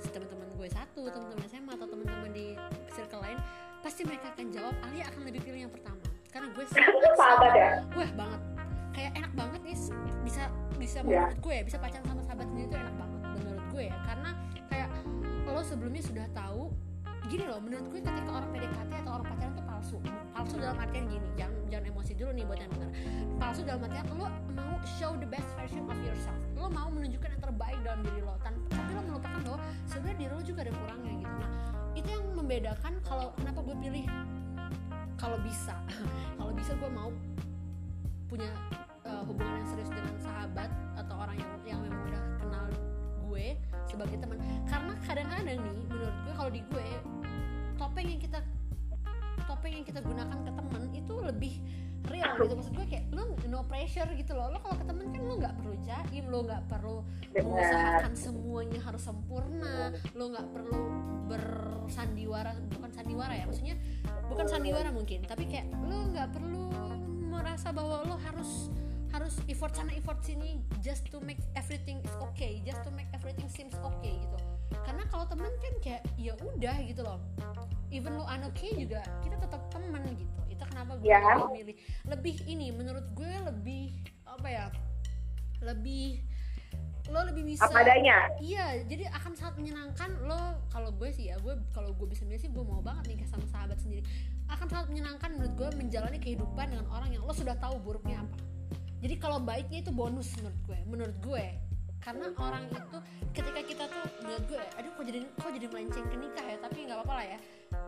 teman-teman gue satu teman-teman SMA atau teman-teman di circle lain pasti mereka akan jawab Alia akan lebih pilih yang pertama karena gue sahabat ya? Gue banget. Kayak enak banget nih bisa bisa Ya. menurut gue ya, bisa pacaran sama sahabat sendiri itu enak banget menurut gue ya. Karena kayak lo sebelumnya sudah tahu gini loh menurut gue ketika orang PDKT atau orang pacaran tuh palsu. Palsu dalam artian gini jangan jangan emosi dulu nih buat yang dengar palsu dalam artian lo mau show the best version of yourself. Lo mau menunjukkan yang terbaik dalam diri lo tan- tapi lo melupakan bahwa sebenarnya diri lo juga ada kurangnya gitu. Nah itu yang membedakan kalau kenapa gue pilih kalau bisa kalau bisa gue mau punya uh, hubungan yang serius dengan sahabat atau orang yang yang memang udah kenal gue sebagai teman. Karena kadang-kadang nih menurut gue kalau di gue topeng yang kita topeng yang kita gunakan ke teman itu lebih real gitu. Maksud gue kayak lo no pressure gitu loh. Lo kalau ke temen kan lo nggak perlu jaim lo nggak perlu mengusahakan semuanya harus sempurna lo nggak perlu bersandiwara bukan sandiwara ya maksudnya bukan sandiwara mungkin tapi kayak lo nggak perlu merasa bahwa lo harus harus effort sana effort sini just to make everything is okay just to make everything seems okay gitu. Karena kalau temen kan kayak ya udah gitu loh. Even lo okay juga kita tetap temen gitu. Itu kenapa gue Ya. lebih milih? Lebih ini menurut gue lebih apa ya lebih lo lebih bisa apa adanya Iya, jadi akan sangat menyenangkan lo kalau gue sih ya, gue kalau gue bisa milih sih gue mau banget nikah sama sahabat sendiri. Akan sangat menyenangkan menurut gue menjalani kehidupan dengan orang yang lo sudah tahu buruknya apa. Jadi kalau baiknya itu bonus menurut gue, menurut gue. Karena orang itu ketika kita tuh menurut gue, aduh kok jadi kok jadi melenceng ke nikah ya, tapi nggak apa-apa lah ya.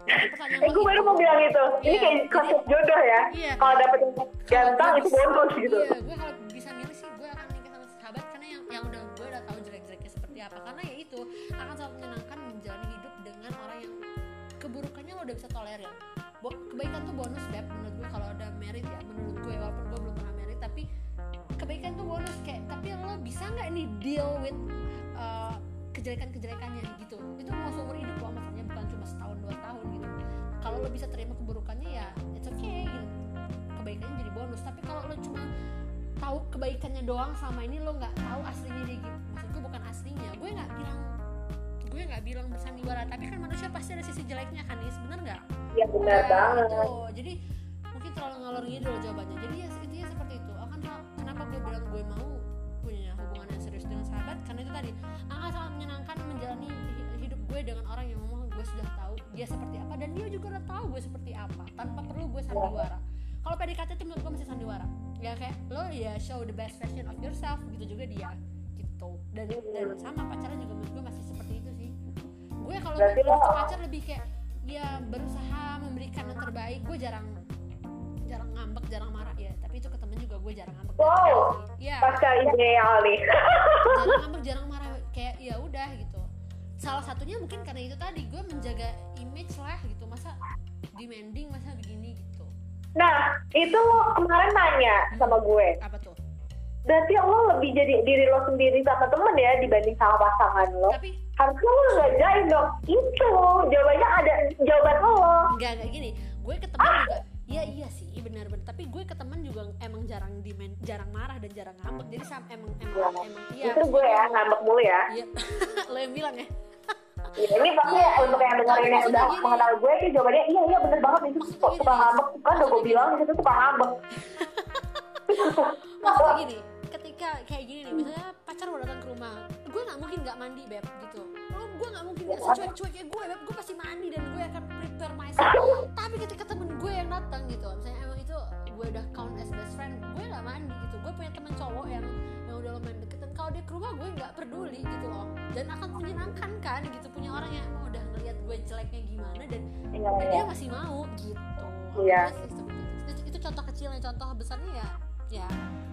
Pertanyaan eh gue baru mau bilang itu ini Iya, kayak konsep jodoh ya Iya. kalau dapet yang ganteng itu bonus gitu Iya, gue kalau bisa milih sih gue akan nikah sama sahabat karena yang yang udah udah tahu jelek-jeleknya seperti apa. Karena ya itu akan sangat menyenangkan menjalani hidup dengan orang yang keburukannya lo udah bisa tolerir. Bo- kebaikan tuh bonus beb menurut gue kalau udah merit ya. Menurut gue walaupun gue belum pernah merit tapi kebaikan tuh bonus. Kayak tapi lo bisa nggak nih deal with uh, kejelekan-kejelekannya gitu? Itu mau seumur hidup loh maksudnya bukan cuma setahun dua tahun gitu. Kalau lo bisa terima keburukannya ya it's okay gitu. Kebaikannya jadi bonus. Tapi kalau lo cuma tahu kebaikannya doang sama ini lo nggak tahu aslinya dia gitu maksud gue bukan aslinya. Gue nggak bilang gue nggak bilang bersandiwara tapi kan manusia pasti ada sisi jeleknya kan nih bener nggak? Ya benar Ya, banget. Gitu. jadi mungkin terlalu ngalor ngidul jawabannya. Jadi ya intinya seperti itu. Akan kenapa gue bilang gue mau punya hubungan yang serius dengan sahabat? Karena itu tadi akan sangat menyenangkan menjalani hi- hidup gue dengan orang yang memang gue sudah tahu dia seperti apa dan dia juga udah tahu gue seperti apa tanpa perlu gue sandiwara kalau PDKT itu menurut gue masih sandiwara. Ya kayak lo ya show the best version of yourself gitu juga dia gitu. Dan dan sama pacaran juga menurut gue masih seperti itu sih. Gue kalau pacar lebih kayak ya berusaha memberikan yang terbaik gue jarang jarang ngambek jarang marah ya. Tapi itu ke temen juga gue jarang ngambek Wow. ya pasca ideal nih. Jarang ngambek jarang marah kayak ya udah gitu. Salah satunya mungkin karena itu tadi gue menjaga image lah gitu. Masa demanding masa begini nah itu lo kemarin nanya sama gue. Apa tuh? Berarti lo lebih jadi diri lo sendiri sama temen ya dibanding sama pasangan lo? Tapi harusnya lo nggak jaim dong. Itu jawabannya ada jawaban lo. Nggak nggak gini. Gue ke temen juga. Iya iya sih benar-benar tapi gue ke temen juga emang jarang demand jarang marah dan jarang ngambek. Jadi sam emang emang Ya. emang iya. Itu gue ya ngambek mulu ya. Iya. Lo yang bilang ya Ya, ini pasti Iya. untuk yang dengerin yang udah gini. mengenal gue sih jawabannya iya iya bener banget itu Maksudnya suka, ngambek. Kan udah gue bilang itu suka ngambek. Maksudnya gini ketika kayak gini nih misalnya pacar mau datang ke rumah gue nggak mungkin nggak mandi beb gitu. Lo gue nggak mungkin nggak secuek cueknya gue beb gue pasti mandi dan gue akan prepare myself. Tapi ketika temen gue yang datang gitu misalnya emang itu gue udah count as best friend gue nggak mandi gitu. Gue punya temen cowok yang yang udah lumayan deket dia ke rumah gue nggak peduli gitu loh dan akan menyenangkan kan gitu punya orang yang emang udah ngeliat gue jeleknya gimana dan Iya, dan iya. dia masih mau gitu Iya. Seperti itu. itu itu contoh kecilnya contoh besarnya ya ya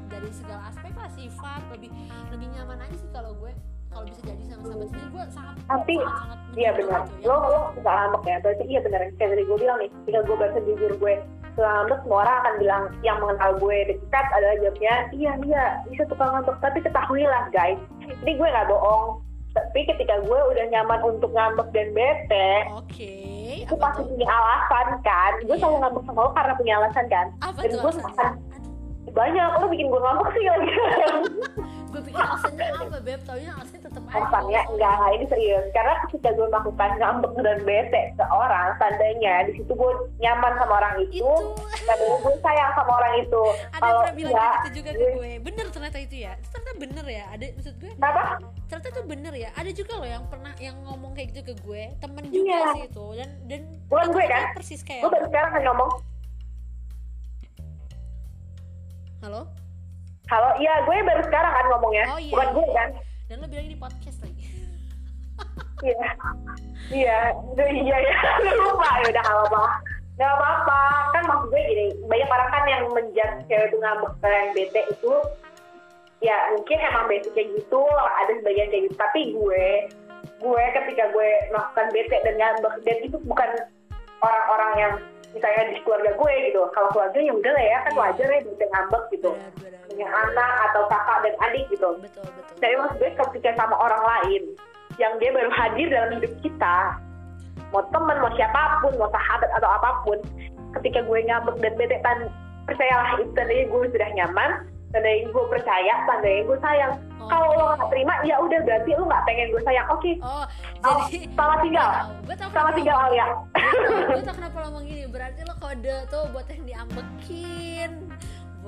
dari segala aspek lah sifat lebih lebih nyaman aja sih kalau gue kalau bisa jadi sama sahabat sendiri gue sangat Tapi, sangat, iya benar. itu, ya. lo lo suka ngambek ya. Berarti iya bener kayak tadi gue bilang nih tinggal gue baca jujur gue. Ngambek semua orang akan bilang yang mengenal gue dekat adalah jawabnya iya iya bisa tukang ngambek. Tapi ketahuilah guys ini gue nggak bohong. Tapi ketika gue udah nyaman untuk ngambek dan bete oke gue apa pasti tuh? punya alasan kan? Gue Iya. selalu ngambek sama lo karena punya alasan kan? Apa dan gue akan banyak lo bikin gue ngambek sih lagi gue pikir alasannya apa beb? Taunya alasannya tetap aja. Alasannya enggak enggak ini serius. Karena ketika gue melakukan ngambek dan bete ke orang tandanya di situ gue nyaman sama orang itu itu. tandanya gue sayang sama orang itu. Ada kalau pernah bilang kayak gitu juga ke gue- bener ternyata itu ya. Itu ternyata bener ya. Ada maksud gue kenapa? ternyata itu bener ya. Ada juga loh yang pernah yang ngomong kayak gitu ke gue. Temen Iya. juga sih itu. Dan dan Bukan gue, kan? persis kayak gue baru sekarang kan ngomong. Halo halo iya gue baru sekarang kan ngomongnya. Oh, iya, bukan iya. gue kan? Dan lo bilang di podcast lagi. Iya. Iya. Udah, iya ya lupa. Ya udah kalau apa nggak apa-apa. Kan maksud gue gini banyak orang kan yang menjat cewek itu ngambek yang bete itu. Ya mungkin emang basic kayak gitu. Ada sebagian kayak gitu. Tapi gue gue ketika gue melakukan bete dan ngambek dan itu bukan orang-orang yang misalnya di keluarga gue gitu. Kalau keluarga ya udah lah ya kan wajar ya bete ngambek gitu. Benar punya anak atau kakak dan adik gitu. Betul betul dari maksud gue ketika sama orang lain yang dia baru hadir dalam hidup kita mau teman mau siapa pun mau sahabat atau apa pun ketika gue ngambek dan bete tan percayalah itu tandanya gue sudah nyaman tandanya gue percaya tandanya gue sayang. Oh. kalau lo nggak terima ya udah berarti lo nggak pengen gue sayang. Oke. Oh Oh, jadi selamat tinggal. gue tau Selamat tinggal Alia gue tau kenapa lo ngomong gini. Berarti lo kode tuh buat yang diambekin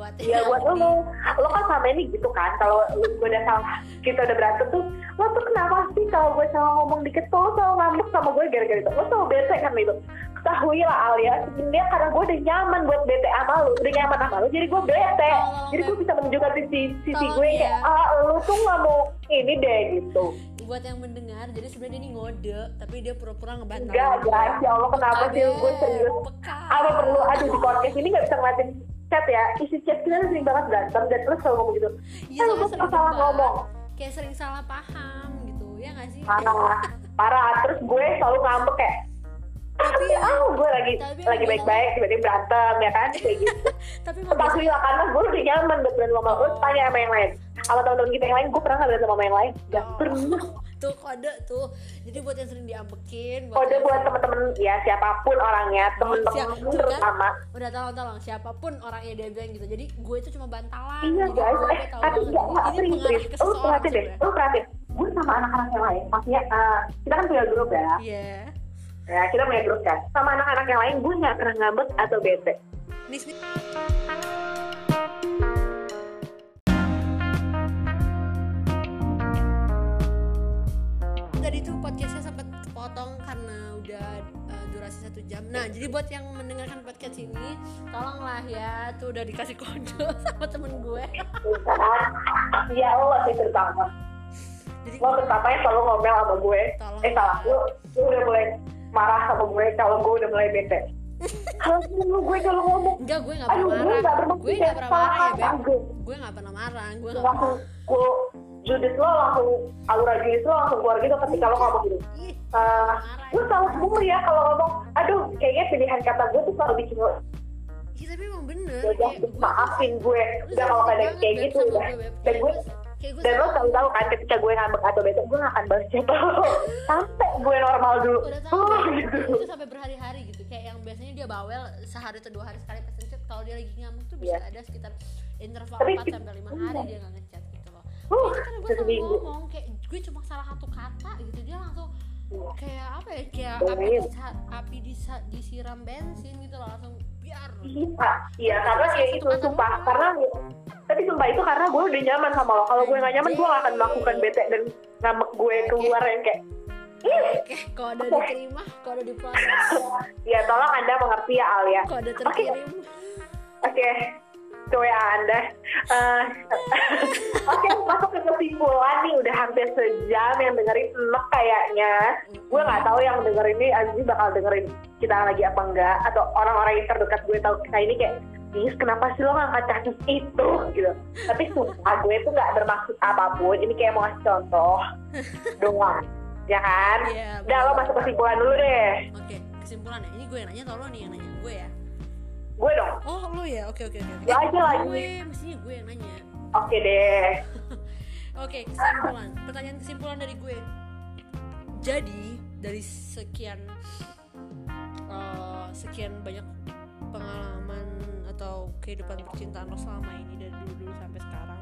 buat yang buat lo, lo kan sama ini gitu kan Kalau gue udah salah, kita udah berantem tuh Lo tuh kenapa sih kalau gue salah ngomong dikit tuh Lo selalu ngambek sama gue gara-gara itu? Lo selalu bete kan itu Ketahui lah Alia, sebenarnya karena gue udah nyaman buat bete sama lo Udah nyaman sama lo, jadi gue bete. Tolong, Jadi gue bisa menunjukkan sisi, sisi gue ya. kayak Ah lo tuh gak mau ini deh gitu. Buat yang mendengar jadi sebenarnya ini ngode tapi dia pura-pura ngebantah Enggak guys, ya Allah kenapa sih gue serius? Apa perlu, aduh di podcast ini gak bisa ngeliatin chat ya. Isi chat kita sering banget berantem dan terus selalu ngomong gitu. Iya, Eh, sering salah ngomong. Kayak sering salah paham gitu ya nggak sih? Parah parah. Terus gue selalu ngambek kayak tapi ya ah gue lagi Tapi lagi baik-baik tiba-tiba berantem ya kan? Kayak gitu. Tapi Ketahui lah karena gue udah nyaman berantem sama lo tanya sama yang lain sama teman-teman kita yang lain gue pernah gak berantem sama yang lain? Gak Oh. pernah. Tuh kode tuh. Jadi buat yang sering diambekin kode yang buat sering- teman-teman ya siapa pun orangnya Siap, temen-temen tuh kan. terutama. Udah tolong tolong siapa pun orangnya dia bilang gitu. Jadi gue itu cuma bantalan. Iya jadi guys. gue eh tapi serius mengarah serius ke lu perhatiin deh. lu perhatiin. Gue sama anak-anak yang lain. Maksudnya eh, kita kan punya grup ya. Iya. Ya kita punya grup kan sama anak-anak yang lain gue nggak pernah ngambek atau bete. Nis nis satu jam. Nah jadi buat yang mendengarkan podcast ini tolonglah ya tuh udah dikasih kode sama temen gue. Ya Allah sih terutama jadi lo terutama yang selalu ngomel sama gue. Tolong. eh salah. Lu lu udah mulai marah sama gue kalau gue udah mulai bete. Kalau gue kalau ngomong. Enggak gue nggak pernah marah. gue nggak pernah marah ya beb. gue nggak pernah marah. Gue nggak langsung gue judes lo langsung aura judes lo langsung keluar gitu ketika lo ngomong gitu Ih, Eh, lu tahu semua ya kalau ngomong. Aduh kayaknya pilihan kata gue tuh selalu bikin lo Iya tapi emang bener. Udah kayak gue- maafin gue. Udah kalau kadang banget, kayak gitu udah. gue, dan Kayak gue kayak gue dan lo selalu tahu kan ketika gue ngambek atau bete gue gak akan balas chat lo sampai gue normal dulu. Udah tahu oh, Beb. gitu. Itu sampai berhari-hari gitu. Kayak yang biasanya dia bawel sehari atau dua hari sekali pesen chat kalau dia lagi ngamuk tuh bisa Iya. ada sekitar interval Tapi- 4 sampai 5 hari dia nggak ngechat gitu loh. Uh, karena gue selalu ngomong kayak gue cuma salah satu kata gitu. Dia langsung. Kayak apa ya kayak Doain. api, disa- api disa- disiram bensin gitu loh langsung biar. Iya, iya karena kayak itu sumpah karena tapi sumpah itu karena gue udah nyaman sama lo. Kalau gue gak nyaman gue gak akan melakukan bete dan ngambek gue keluar yang kayak oke kode diterima kode diproses. Ya tolong anda mengerti ya Al ya. Kode terkirim. Oke, ke WA Anda. Eh, Oke, masuk ke kesimpulan nih udah hampir sejam yang dengerin enak kayaknya. Gue nggak tahu yang denger ini Aziz bakal dengerin kita lagi apa enggak atau orang-orang yang terdekat gue tahu kita ini kayak Nis, kenapa sih lo ngangkat kasus itu? gitu. Tapi sumpah gue tuh nggak bermaksud apa pun ini kayak mau ngasih contoh doang ya kan? Iya, udah lo masuk kesimpulan dulu deh. Oke, kesimpulannya ini gue yang nanya atau lo nih yang nanya? Gue ya? Gue dong. Oh lu ya? Oke oke oke Lu aja lagi. gue mestinya gue yang nanya. Oke deh. Oke kesimpulan. Pertanyaan kesimpulan dari gue. Jadi dari sekian eh, sekian banyak pengalaman atau kehidupan percintaan lo selama ini dari dulu dulu sampai sekarang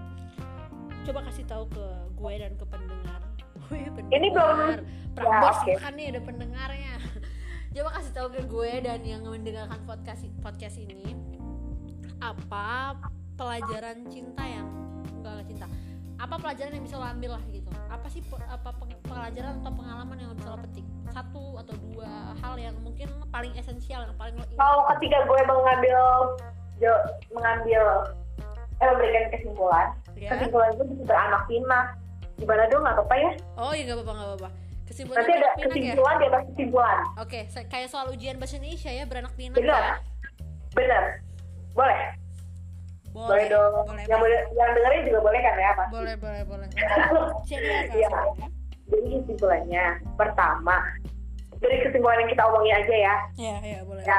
coba kasih tahu ke gue dan ke pendengar. Wih, pendengar. Ini belum- Prambors Ya, oke. bukan nih ada pendengarnya coba kasih tahu ke gue dan yang mendengarkan podcast podcast ini apa pelajaran cinta yang enggak cinta. Apa pelajaran yang bisa lo ambil lah gitu. Apa sih apa pelajaran atau pengalaman yang lo bisa lo petik? Satu atau dua hal yang mungkin paling esensial yang paling lo ingat. Kalau ketika gue mengambil jo- mengambil eh memberikan kesimpulan. Ya kesimpulan gue bisa beranak pinak. Gimana dong nggak apa-apa ya? Oh iya nggak apa-apa nggak apa-apa kesimpulan nanti ada pinak ya? kesimpulan di atas kesimpulan. Oke se- kayak soal ujian bahasa Indonesia ya beranak pinak benar ya? Benar. Boleh. Boleh. Dong. Boleh yang boleh. yang dengerin juga boleh kan ya pak? Boleh boleh boleh. Iya. jadi kesimpulannya pertama dari kesimpulan yang kita omongin aja ya. Ya ya boleh. Ya.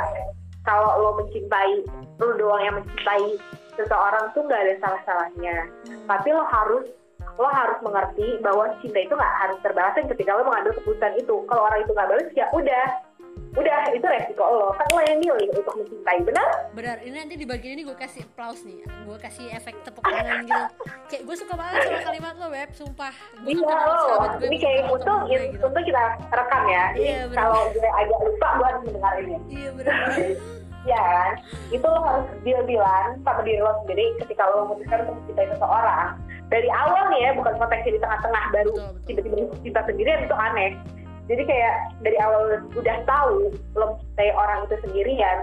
Kalau lo mencintai lo doang yang mencintai seseorang tuh nggak ada salah-salahnya. Hmm. tapi lo harus lo harus mengerti bahwa cinta itu nggak harus terbalasin ketika lo mengambil keputusan itu. Kalau orang itu nggak balas ya udah. Udah itu resiko lo. Kan lo yang milih untuk mencintai benar? Benar ini nanti di bagian ini gue kasih applause nih. Gue kasih efek tepuk tangan gitu. Kayak gue suka banget sama kalimat lo web sumpah. Gue iya lo. ini kayak untuk gitu. untuk kita rekam ya. Iya, kalau gue agak lupa gue harus mendengar ini. Iya benar ya kan itu lo harus deal dealan sama diri lo sendiri ketika lo memutuskan untuk mencintai seseorang dari awal nih ya bukan konteksnya di tengah-tengah baru tiba-tiba cinta sendirian itu aneh. Jadi kayak dari awal udah tahu lo mencintai orang itu sendirian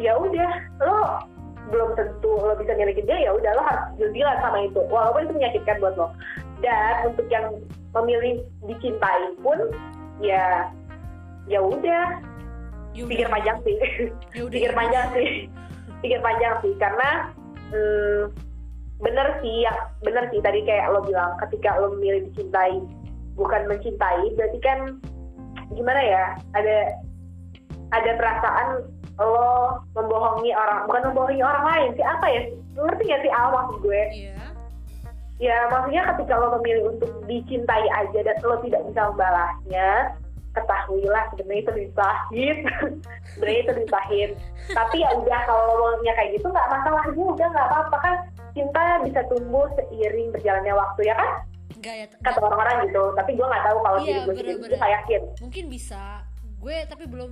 ya udah lo belum tentu lo bisa milikin dia ya udah lo harus deal sama itu. Walaupun itu menyakitkan buat lo. Dan untuk yang memilih dicintai pun ya ya udah. Ya pikir panjang sih. Ya pikir panjang sih. Pikir panjang sih karena hmm, bener sih ya bener sih. Tadi kayak lo bilang ketika lo memilih dicintai bukan mencintai berarti kan gimana ya ada ada perasaan lo membohongi orang bukan membohongi orang lain sih apa ya? Ngerti gak sih Al maksud gue? Iya. Ya maksudnya ketika lo memilih untuk dicintai aja dan lo tidak bisa membalasnya ketahuilah sebenarnya itu disahin sebenarnya itu disahin tapi ya udah kalau lo maunya kayak gitu nggak masalah juga nggak apa-apa kan cinta bisa tumbuh seiring berjalannya waktu ya kan? Enggak ya kata orang-orang gitu tapi gue nggak tahu kalau Iya, diri gue sendiri nggak yakin. Mungkin bisa. Gue tapi belum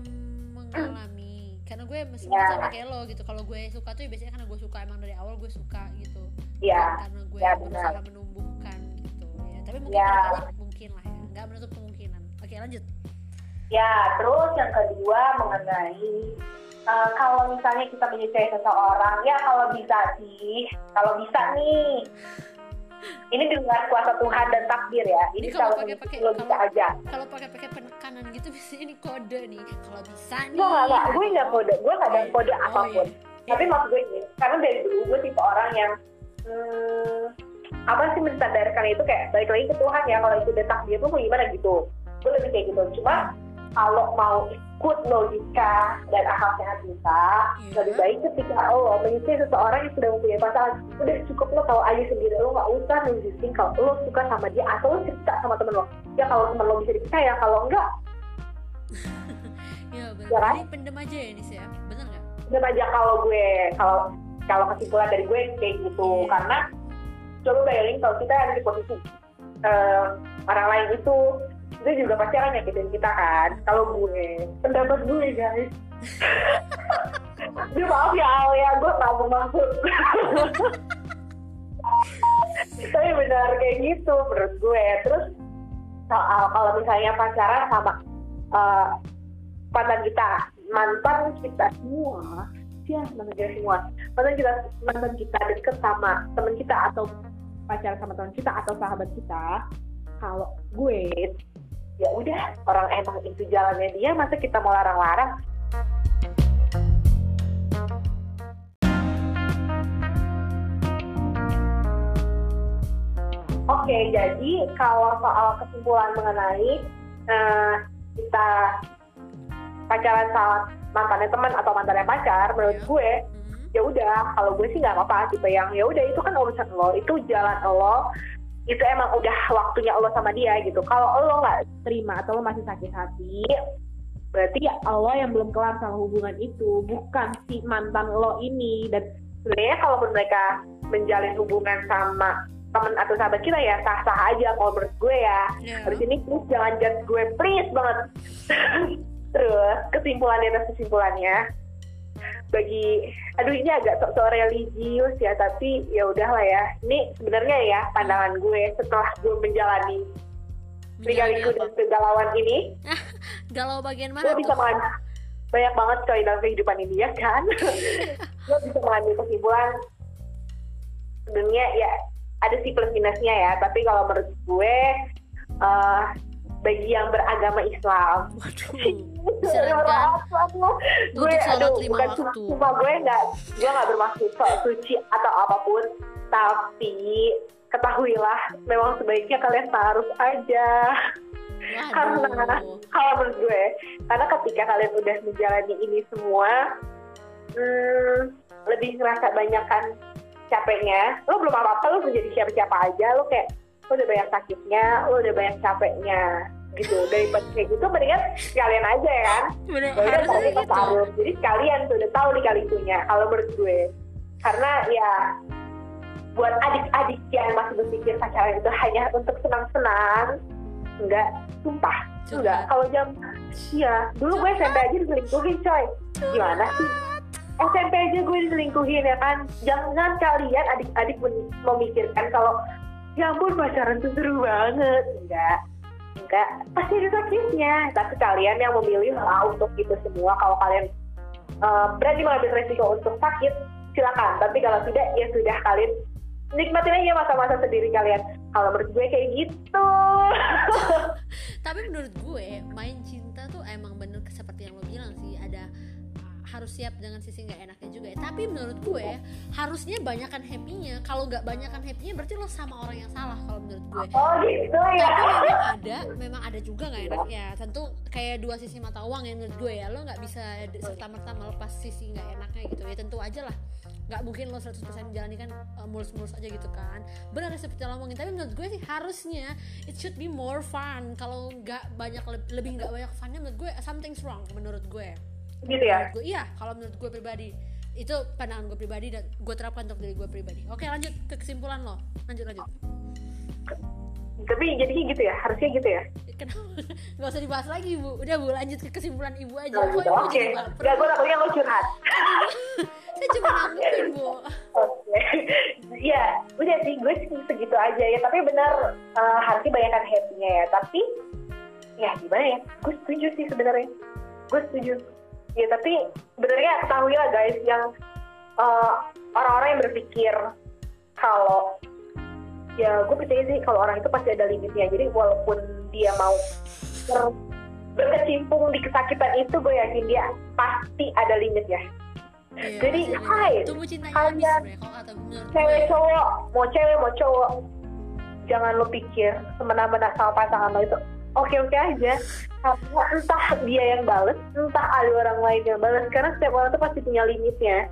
mengalami. Karena gue masih Ya. sama kayak lo gitu. Kalau gue suka tuh ya biasanya karena gue suka. Emang dari awal gue suka gitu. Iya, karena gue ya, berusaha menumbuhkan gitu ya. Tapi mungkin Ya. ke depannya mungkin lah ya. Nggak menutup kemungkinan. Oke lanjut. Ya, terus yang kedua mengenai eh, kalau misalnya kita menyukai seseorang, ya kalau bisa sih, kalau bisa nih, ini di luar kuasa Tuhan dan takdir ya. Ini Ini kalau kalau pakai- pakai- lo bisa kalau- aja. kalau pakai pakai penekanan gitu biasanya ini kode nih kalau bisa nih Gue nggak, nggak, gue nggak kode, gue nggak ada Oh, kode iya. apa pun. Oh, iya. Tapi maksud gue ini, karena dari dulu gue tipe orang yang hmm, apa sih mensadarkan itu kayak balik lagi ke Tuhan ya. Kalau itu udah takdir tuh gimana gitu. Gue lebih kayak gitu. Cuma kalau mau ikut logika dan akal sehat kita, Iya. lebih baik ketika lo menyukai seseorang yang sudah mempunyai pasangan, udah cukup lo tahu aja sendiri lo nggak usah nunjukin kalau lo suka sama dia atau lo cerita sama temen lo. Ya kalau temen lo bisa dipercaya, kalau enggak, ya benar Ya kan? pendem aja ya Nis ya bener nggak dan aja kalau gue kalau kalau kesimpulan dari gue kayak gitu Iya. karena coba bayangin kalau kita ada di posisi eh, orang lain itu itu juga pasti akan nyakitin kita kan. Kalau gue pendapat gue guys. Dia maaf ya Al ya. Gue gak bermaksud tapi benar kayak gitu menurut gue. Terus soal kalau misalnya pacaran sama mantan kita mantan kita semua ya mantan kita semua. Mantan kita mantan kita deket sama teman kita atau pacaran sama teman kita atau sahabat kita kalau gue ya udah orang emang itu jalannya dia masa kita mau larang-larang Oke, jadi kalau soal kesimpulan mengenai eh, kita pacaran sama mantannya teman atau mantannya pacar menurut Iya. gue Hmm. ya udah kalau gue sih nggak apa-apa tipe yang ya udah itu kan urusan lo itu jalan lo itu emang udah waktunya lo sama dia gitu. Kalau lo nggak terima atau lo masih sakit hati berarti ya Allah yang belum kelar sama hubungan itu bukan si mantan lo ini. Dan sebenarnya kalau mereka menjalin hubungan sama temen atau sahabat kita ya sah-sah aja kalau menurut gue ya. Ya. Habis ini please jangan judge gue please banget. Terus kesimpulannya dan kesimpulannya bagi aduh ini agak sok-sok religius ya tapi ya udahlah ya. Ini sebenarnya ya pandangan gue setelah gue menjalani apa? dan kegalauan ini. Galau bagian gue mana bisa tuh? mengambil banyak banget coy dalam kehidupan ini ya kan? Gue bisa mengambil kesimpulan sebenarnya ya ada sih plus minusnya ya tapi kalau menurut gue eh, bagi yang beragama Islam waduh gue untuk sholat aduh lima bukan waktu. cuma gue nggak gue nggak bermaksud sok suci atau apa pun tapi ketahuilah memang sebaiknya kalian taruh aja. Karena waduh kalau menurut gue karena ketika kalian udah menjalani ini semua hmm, lebih ngerasa banyak kan capeknya. Lo belum apa apa lo menjadi siapa siapa aja lo kayak lo udah banyak sakitnya lo udah banyak capeknya gitu. Daripada kayak gitu mendingan sekalian aja ya kan? Bener udah harusnya taruh gitu. Taruh jadi sekalian tuh udah tahu nih itunya kalau menurut gue. Karena ya buat adik-adik yang masih berpikir pacaran itu hanya untuk senang-senang enggak sumpah enggak. Kalau jam iya dulu gue SMP aja diselingkuhin coy. Gimana sih? SMP aja gue diselingkuhin ya kan? Jangan kalian adik-adik memikirkan kalau ya ampun pacaran tuh seru banget. Enggak enggak pasti ada sakitnya. Tapi kalian yang memilih lah untuk itu semua kalau kalian eh, berani mengambil resiko untuk sakit silakan. Tapi kalau tidak ya sudah kalian nikmatin aja masa-masa sendiri kalian. Kalau menurut gue kayak gitu. Tapi menurut gue main cinta tuh emang harus siap dengan sisi nggak enaknya juga ya. tapi menurut gue harusnya banyakan happy-nya. Kalau nggak banyakan happy-nya berarti lo sama orang yang salah kalau menurut gue. Oh gitu ya? Tapi memang ada memang ada juga nggak enaknya. Tentu kayak dua sisi mata uang ya menurut gue ya. Lo nggak bisa serta merta melepas sisi nggak enaknya gitu. Ya tentu aja lah. Nggak mungkin lo 100% jalani kan uh, mulus-mulus aja gitu kan. Benar seperti lo ngomongin tapi menurut gue sih harusnya it should be more fun. Kalau nggak banyak leb- lebih nggak banyak funnya menurut gue something's wrong menurut gue gitu ya gue iya kalau menurut gue pribadi itu pandangan gue pribadi dan gue terapkan untuk diri gue pribadi oke lanjut ke kesimpulan lo lanjut lanjut tapi jadinya gitu ya harusnya gitu ya Kenapa? Gak usah dibahas lagi bu Udah bu lanjut ke kesimpulan ibu aja Oh, gitu. oke jadi baper? Gak gue takutnya lo curhat Saya cuma nanggepin bu Oke, ya udah sih gue sih segitu aja ya. Tapi benar eh, harusnya banyakkan happy-nya ya. Tapi ya gimana ya? Gue setuju sih sebenarnya. Gue setuju. Ya tapi sebenarnya ketahui lah guys yang eh, orang-orang yang berpikir kalau ya gue percaya sih kalau orang itu pasti ada limitnya. Jadi walaupun dia mau ber- berkecimpung di kesakitan itu, gue yakin dia pasti ada limitnya. Iya, Jadi, beda. hai, kalian cewek cowok mau cewek mau cowok jangan lo pikir semena-mena sama pasangan lo itu oke oke aja. Karena entah dia yang bales entah ada orang lain yang bales karena setiap orang tuh pasti punya limitnya.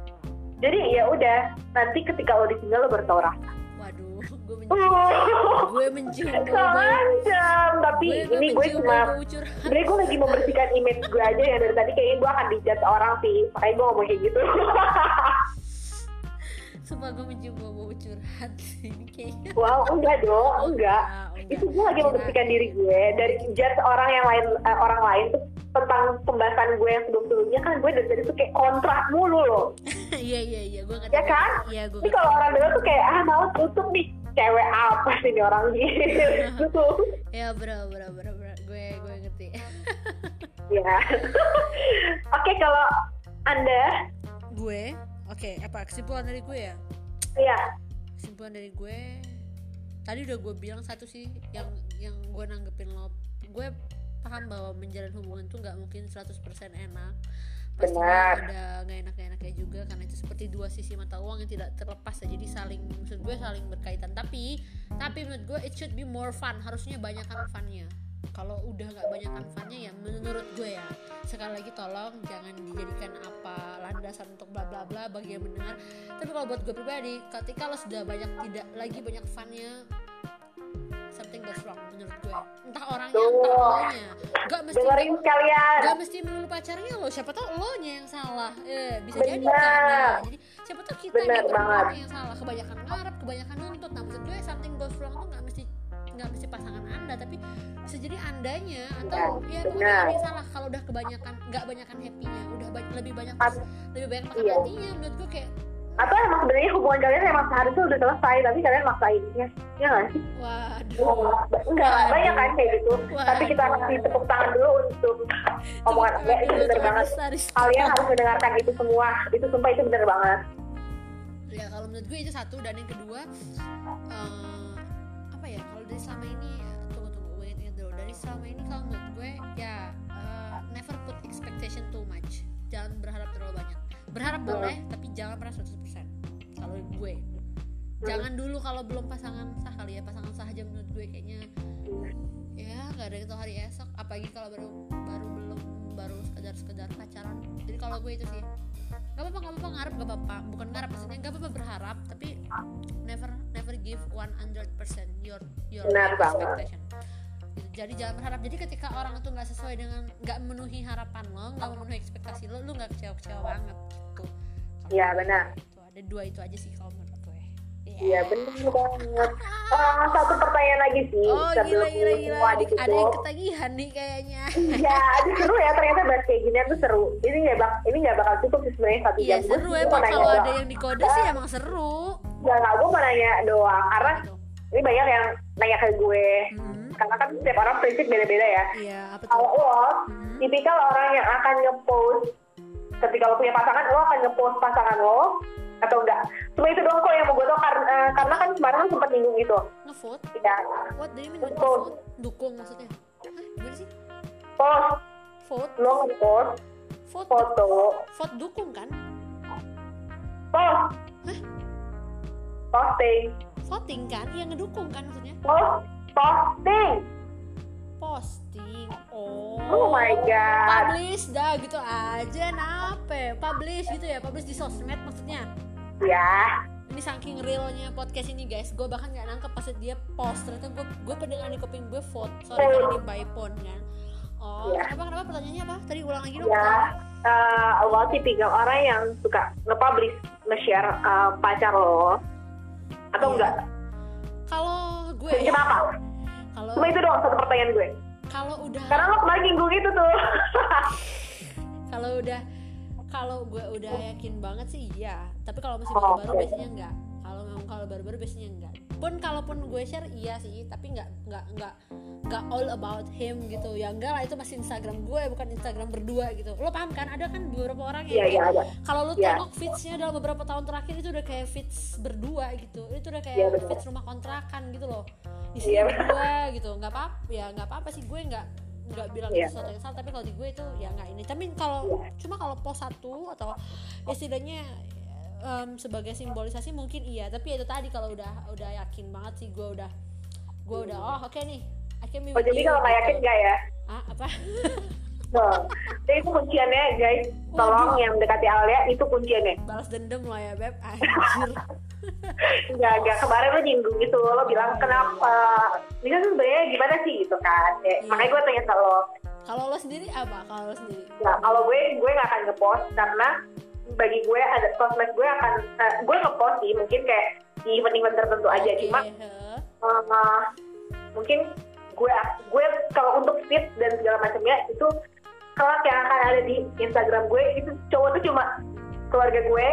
Jadi ya udah nanti ketika lo ditinggal lo baru tau rasa. Waduh Gue mencium Gue mencium Macam, tapi ini gue cuma sebenarnya gue lagi membersihkan image gue aja ya dari tadi kayaknya gue akan dijudge orang sih. Makanya gue ngomong kayak gitu. Sumpah gue mencium bau-bau curhat sih Ini kayaknya. Wow enggak dong Oh, enggak. Itu gue lagi membersihkan diri gue dari judge orang yang lain eh, orang lain tuh tentang pembahasan gue yang sebelum sebelumnya kan gue dari tadi tuh kayak kontrak mulu loh. Iya iya iya Gue ngerti. Ya kan? Iya gue ini kalau orang denger tuh kayak ah mau tutup nih cewek apa sih ini orang gitu. Ya bro bro bro bro Gue gue ngerti. Ya oke kalau anda? Gue? Oke apa kesimpulan dari gue ya? Ya kesimpulan dari gue tadi udah gue bilang satu sih yang yang gue nanggepin lo. Gue paham bahwa menjalin hubungan tuh nggak mungkin 100% enak. Pastinya Benar. ada nggak enak nggak enaknya juga karena itu seperti dua sisi mata uang yang tidak terlepas. Ya jadi saling maksud gue saling berkaitan. Tapi tapi menurut gue it should be more fun. Harusnya banyakkan funnya kalau udah nggak banyakkan funnya ya menurut gue ya sekali lagi tolong jangan dijadikan apa landasan untuk bla bla bla bagi yang mendengar tapi kalau buat gue pribadi ketika lo sudah banyak tidak lagi banyak funnya something goes wrong menurut gue. Entah orangnya Tuh. entah lo nya gak mesti dengerin sekalian. gak mesti melulu pacarnya lo siapa tau lo nya yang salah. Eh, bisa jadi Benar. kan ya. jadi siapa tau kita Benar yang yang salah. Kebanyakan ngarep kebanyakan nuntut. Nah maksud gue something goes wrong tuh gak mesti nggak mesti pasangan anda tapi bisa jadi andanya atau ya pokoknya benar. ada yang salah kalau udah kebanyakan nggak banyakan happynya udah ba- lebih banyak At- lebih banyak makan iya. hatinya menurut gue kayak atau emang sebenarnya hubungan kalian emang seharusnya udah selesai tapi kalian maksain ya ya nggak sih waduh enggak Waduh. banyak kan kayak gitu tapi kita Waduh. kasih tepuk tangan dulu untuk omongan enggak itu bener banget kalian harus mendengarkan itu semua itu sumpah itu bener banget ya kalau menurut gue itu satu dan yang kedua eh, apa ya kalau dari selama ini tunggu tunggu gue ingat dulu. Dari selama ini kalau menurut gue ya eh, never put expectation too much. Jangan berharap terlalu banyak. Berharap Hmm. boleh tapi jangan pernah 100% kalau gue. Jangan dulu kalau belum pasangan sah kali ya. Pasangan sah aja menurut gue kayaknya. Ya nggak ada yang tahu hari esok. Apalagi kalau baru baru belum baru sekedar sekedar pacaran. Jadi kalau gue itu sih gak apa-apa gak apa-apa ngarep gak apa-apa. Bukan ngarep maksudnya gak apa-apa berharap tapi never give 100% your your Benar banget. expectation. Gitu. jadi jangan berharap. Jadi ketika orang itu nggak sesuai dengan nggak memenuhi harapan lo nggak memenuhi ekspektasi lo lu nggak kecewa-kecewa banget gitu. Iya, benar. Itu ada dua itu aja sih kalau menurut gue. Iya bener banget. Ah, satu pertanyaan lagi sih. Oh gila gila gila. Ada, ada yang ketagihan nih kayaknya. Iya, aduh seru ya. Ternyata bahas kayak gini tuh seru. Ini nggak bak ini nggak bakal cukup sih sebenarnya satu iya jam. Gua seru nanya kalau ada yang dikode sih emang seru Ya nggak, gue mau nanya doang karena Gitu. ini banyak yang nanya ke gue. Hmm, Karena kan setiap orang prinsip beda-beda ya. iya Kalau lo, Hmm. tipikal orang yang akan ngepost ketika lo punya pasangan, lo akan ngepost pasangan lo atau enggak? Cuma itu doang kok yang mau gue tau karena, eh, karena kan kemarin lo sempet nyinggung itu. ngevote Ya, what do you mean with Betul. vote dukung maksudnya Hah, gimana sih post, vote lo ngepost foto, vote dukung kan post, Hah? Posting, voting kan? Yang ngedukung kan maksudnya? Post, posting. posting? Oh. Oh my god. publish dah gitu aja nape. Publish gitu ya publish di sosmed maksudnya. Ya, ini saking realnya podcast ini guys. Gue bahkan nggak nangkep pas dia post. Ternyata gue gue pendengar di kuping gue vote. Sorry karena ini by phone kan. Oh Iya. kenapa kenapa pertanyaannya apa? Tadi ulang lagi dong. Ya. eh lo tipikal orang yang suka nge-publish, nge-share eh, pacar lo atau Iya. enggak? kalau gue Jadi ya kenapa? kalau Cuma itu doang satu pertanyaan gue. kalau udah Karena lo kemarin nyinggung itu tuh. kalau udah kalau gue udah yakin banget sih iya tapi kalau masih Oh, baru-baru oke. biasanya enggak kalau memang kalau baru-baru biasanya enggak pun kalaupun gue share iya sih tapi enggak enggak enggak enggak all about him gitu. Ya enggak lah itu masih Instagram gue bukan Instagram berdua gitu. Lo paham kan? Ada kan beberapa orang yang Iya, iya ada. kalau lo Iya. tengok feedsnya dalam beberapa tahun terakhir itu udah kayak feeds berdua gitu. Itu udah kayak Iya, benar. feeds rumah kontrakan gitu loh. Iya, isinya benar. berdua gitu. Nggak apa ya nggak apa-apa sih. Gue nggak nggak bilang Iya. itu sesuatu yang salah tapi kalau di gue itu ya nggak ini. Tapi kalau cuma kalau post satu atau ya setidaknya em, sebagai simbolisasi mungkin iya. Tapi ya itu tadi kalau udah udah yakin banget sih gue udah gue udah oh oke nih Be Oh jadi kalau nggak yakin enggak ya? ah apa Nah, jadi itu kunciannya guys. Tolong yang mendekati Alia itu kunciannya. balas dendam lo ya beb anjir Enggak, enggak. Kemarin lo nyinggung gitu. Lo bilang kenapa? Ini kan sebenarnya gimana sih gitu kan? Kayak, Iya. Makanya gue tanya ke lo. kalau lo sendiri apa kalau lo sendiri Nah, kalau gue gue nggak akan ngepost karena bagi gue ada sosmed gue akan eh, gue ngepost sih mungkin kayak di event-event tertentu aja Oke, cuma heh. eh, mungkin gue gue kalau untuk feed dan segala macamnya itu kelak yang akan ada di Instagram gue itu cowok tuh cuma keluarga gue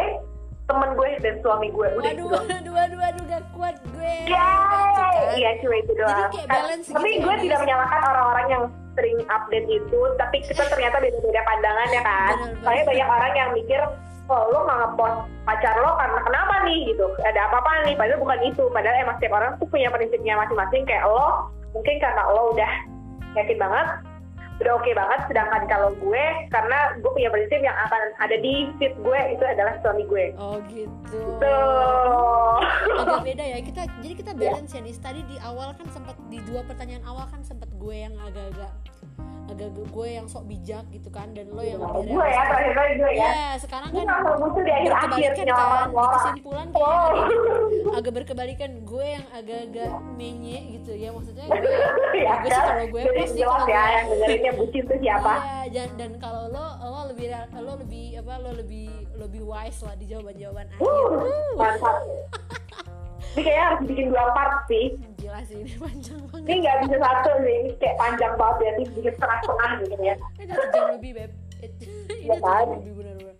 temen gue dan suami gue udah itu waduh doang. waduh waduh waduh gak kuat gue Ya, Gitu kan. iya cuma itu doang. Jadi kayak balance Tapi gitu gue ya, tidak guys. menyalahkan orang-orang yang sering update itu, tapi kita ternyata beda-beda pandangan ya kan. Soalnya banyak orang yang mikir, oh lo nggak ngepost pacar lo karena kenapa nih gitu, ada apa-apa nih, padahal bukan itu. Padahal emang setiap orang tuh punya prinsipnya masing-masing. Kayak lo, mungkin karena lo udah yakin banget, udah oke banget. Sedangkan kalau gue, karena gue punya prinsip yang akan ada di feed gue itu adalah suami gue. oh gitu Tuh. agak beda ya kita jadi kita balance ya nih tadi di awal kan sempat di dua pertanyaan awal kan sempat gue yang agak-agak agak-agak gue yang sok bijak gitu kan dan lo yang Oh, lebih gue ya terakhir kali gue ya ya sekarang Gue kan muncul di berkebalikan nyala kan di kesimpulan kayak Oh. agak, agak berkebalikan gue yang agak-agak menye gitu ya maksudnya gue, ya gue sih kan? kalau gue Jadi pasti kalau ya gue yang dengerinnya bucin tuh siapa Iya, dan, dan kalau lo lo lebih lo lebih apa lo lebih lebih wise lah di jawaban-jawaban akhir. Uh, Uh, mantap ini kayaknya harus bikin dua part sih gila sih ini panjang banget. ini nggak bisa satu sih ini kayak panjang banget ya ini bikin setengah-setengah gitu ya Ini satu jam lebih beb. Ini Iya satu jam kan? lebih benar-benar.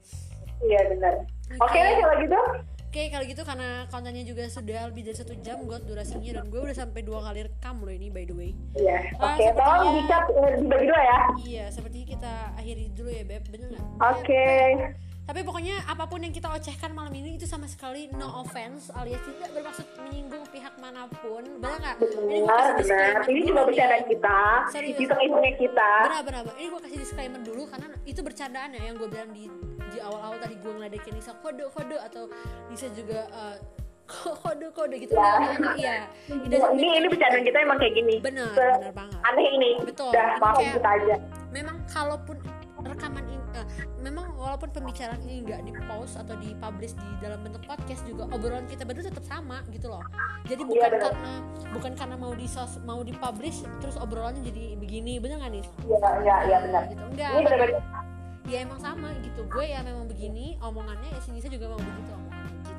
iya benar oke deh kalau gitu Oke kalau gitu karena kontennya juga sudah lebih dari satu jam got durasinya dan gue udah sampai dua kali rekam loh ini by the way. iya Ah, oke sepertinya- tolong dicat eh, dibagi dua ya Iya sepertinya kita akhiri dulu ya beb bener nggak? oke Tapi pokoknya apa pun yang kita ocehkan malam ini itu sama sekali no offense alias tidak bermaksud menyinggung pihak mana pun. Benar nggak? Ini gue benar kasih benar disclaimer ini cuma nih. bercanda kita Serius. hitung-hitungnya kita Benar benar. Ini gue kasih disclaimer dulu karena itu bercandaan ya yang gue bilang di di awal-awal tadi gue ngeledekin Nisa kode kode atau Nisa juga eh, kode kode gitu. Ya. Enggak, Iya. Ini mean ini bercandaan kita emang kayak gini Benar, benar banget. aneh ini Betul. udah Ini maafin kayak- kita aja memang kalaupun ini memang walaupun pembicaraan ini nggak di post atau di publish di dalam bentuk podcast juga obrolan kita berdua tetap sama gitu loh. Jadi bukan benar. karena bukan karena mau di sos- mau di publish terus obrolannya jadi begini bener nggak nih iya iya iya benar. gitu. Enggak ini benar-benar ya emang sama gitu. Gue ya memang begini omongannya ya si Nisa juga mau begitu omongannya gitu.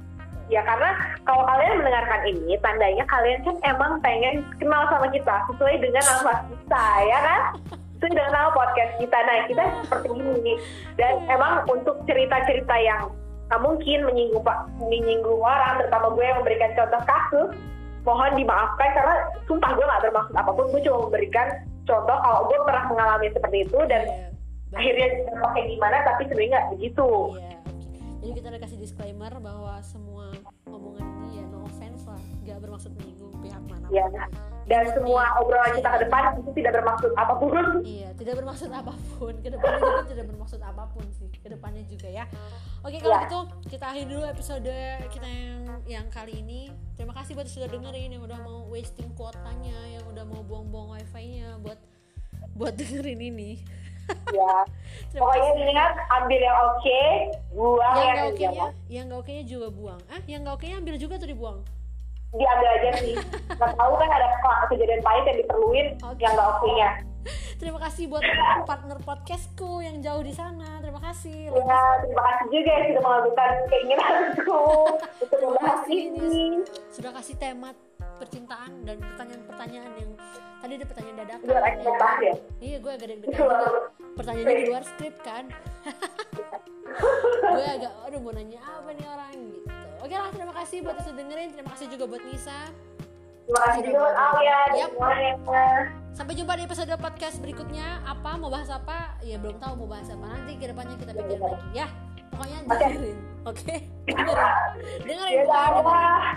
Ya karena kalau kalian mendengarkan ini, tandanya kalian kan emang pengen kenal sama kita sesuai dengan nama kita, ya kan? Dengan nama podcast kita. Nah, kita seperti ini. Dan emang untuk cerita-cerita yang nggak mungkin menyinggung pak menyinggung orang, terutama gue yang memberikan contoh kasus, mohon dimaafkan karena sumpah gue nggak bermaksud apa pun. Gue cuma memberikan contoh kalau gue pernah mengalami seperti itu dan Iya, bener. akhirnya dampaknya gimana, tapi sebenarnya nggak begitu. Iya, oke. Jadi kita udah kasih disclaimer bahwa semua omongan ini ya no offense lah, nggak bermaksud menyinggung pihak mana. Ya. Dan semua obrolan kita ke depan itu tidak bermaksud apa pun. Iya, tidak bermaksud apa pun. Ke depannya juga tidak bermaksud apa pun sih. Ke depannya juga ya. Oke, kalau Iya. gitu kita akhiri dulu episode kita yang yang kali ini. Terima kasih buat sudah dengerin yang udah mau wasting kuotanya, yang udah mau buang-buang wifi-nya buat buat dengerin ini. ya. Pokoknya ingat ambil yang oke, buang Yang yang gak oke-nya, yang gak oke-nya juga buang. Ah, yang gak oke-nya ambil juga atau dibuang? Diambil aja sih. Nggak tahu kan ada ke- kejadian pahit yang diperluin Oke. yang nggak oke-nya. Terima kasih buat partner podcastku yang jauh di sana. Terima kasih. Ya, terima kasih juga yang sudah mengabulkan keinginanku untuk membahas ini. sudah kasih tema percintaan dan pertanyaan-pertanyaan yang tadi ada pertanyaan dadakan Luar ya. ekspektasi ya. iya gue agak deg-degan pertanyaannya di luar skrip kan gue agak aduh mau nanya apa nih orang gitu oke lah terima kasih buat yang sudah dengerin. Terima kasih juga buat Nisa. Terima kasih juga buat Alia semuanya. sampai jumpa di episode podcast berikutnya. Apa? Mau bahas apa? Ya belum tahu mau bahas apa. Nanti ke depannya kita pikirin lagi ya. Pokoknya dengerin oke? Dengerin dengerin Dadah.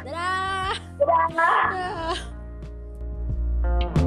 dengerin. dadah. Dadah. dadah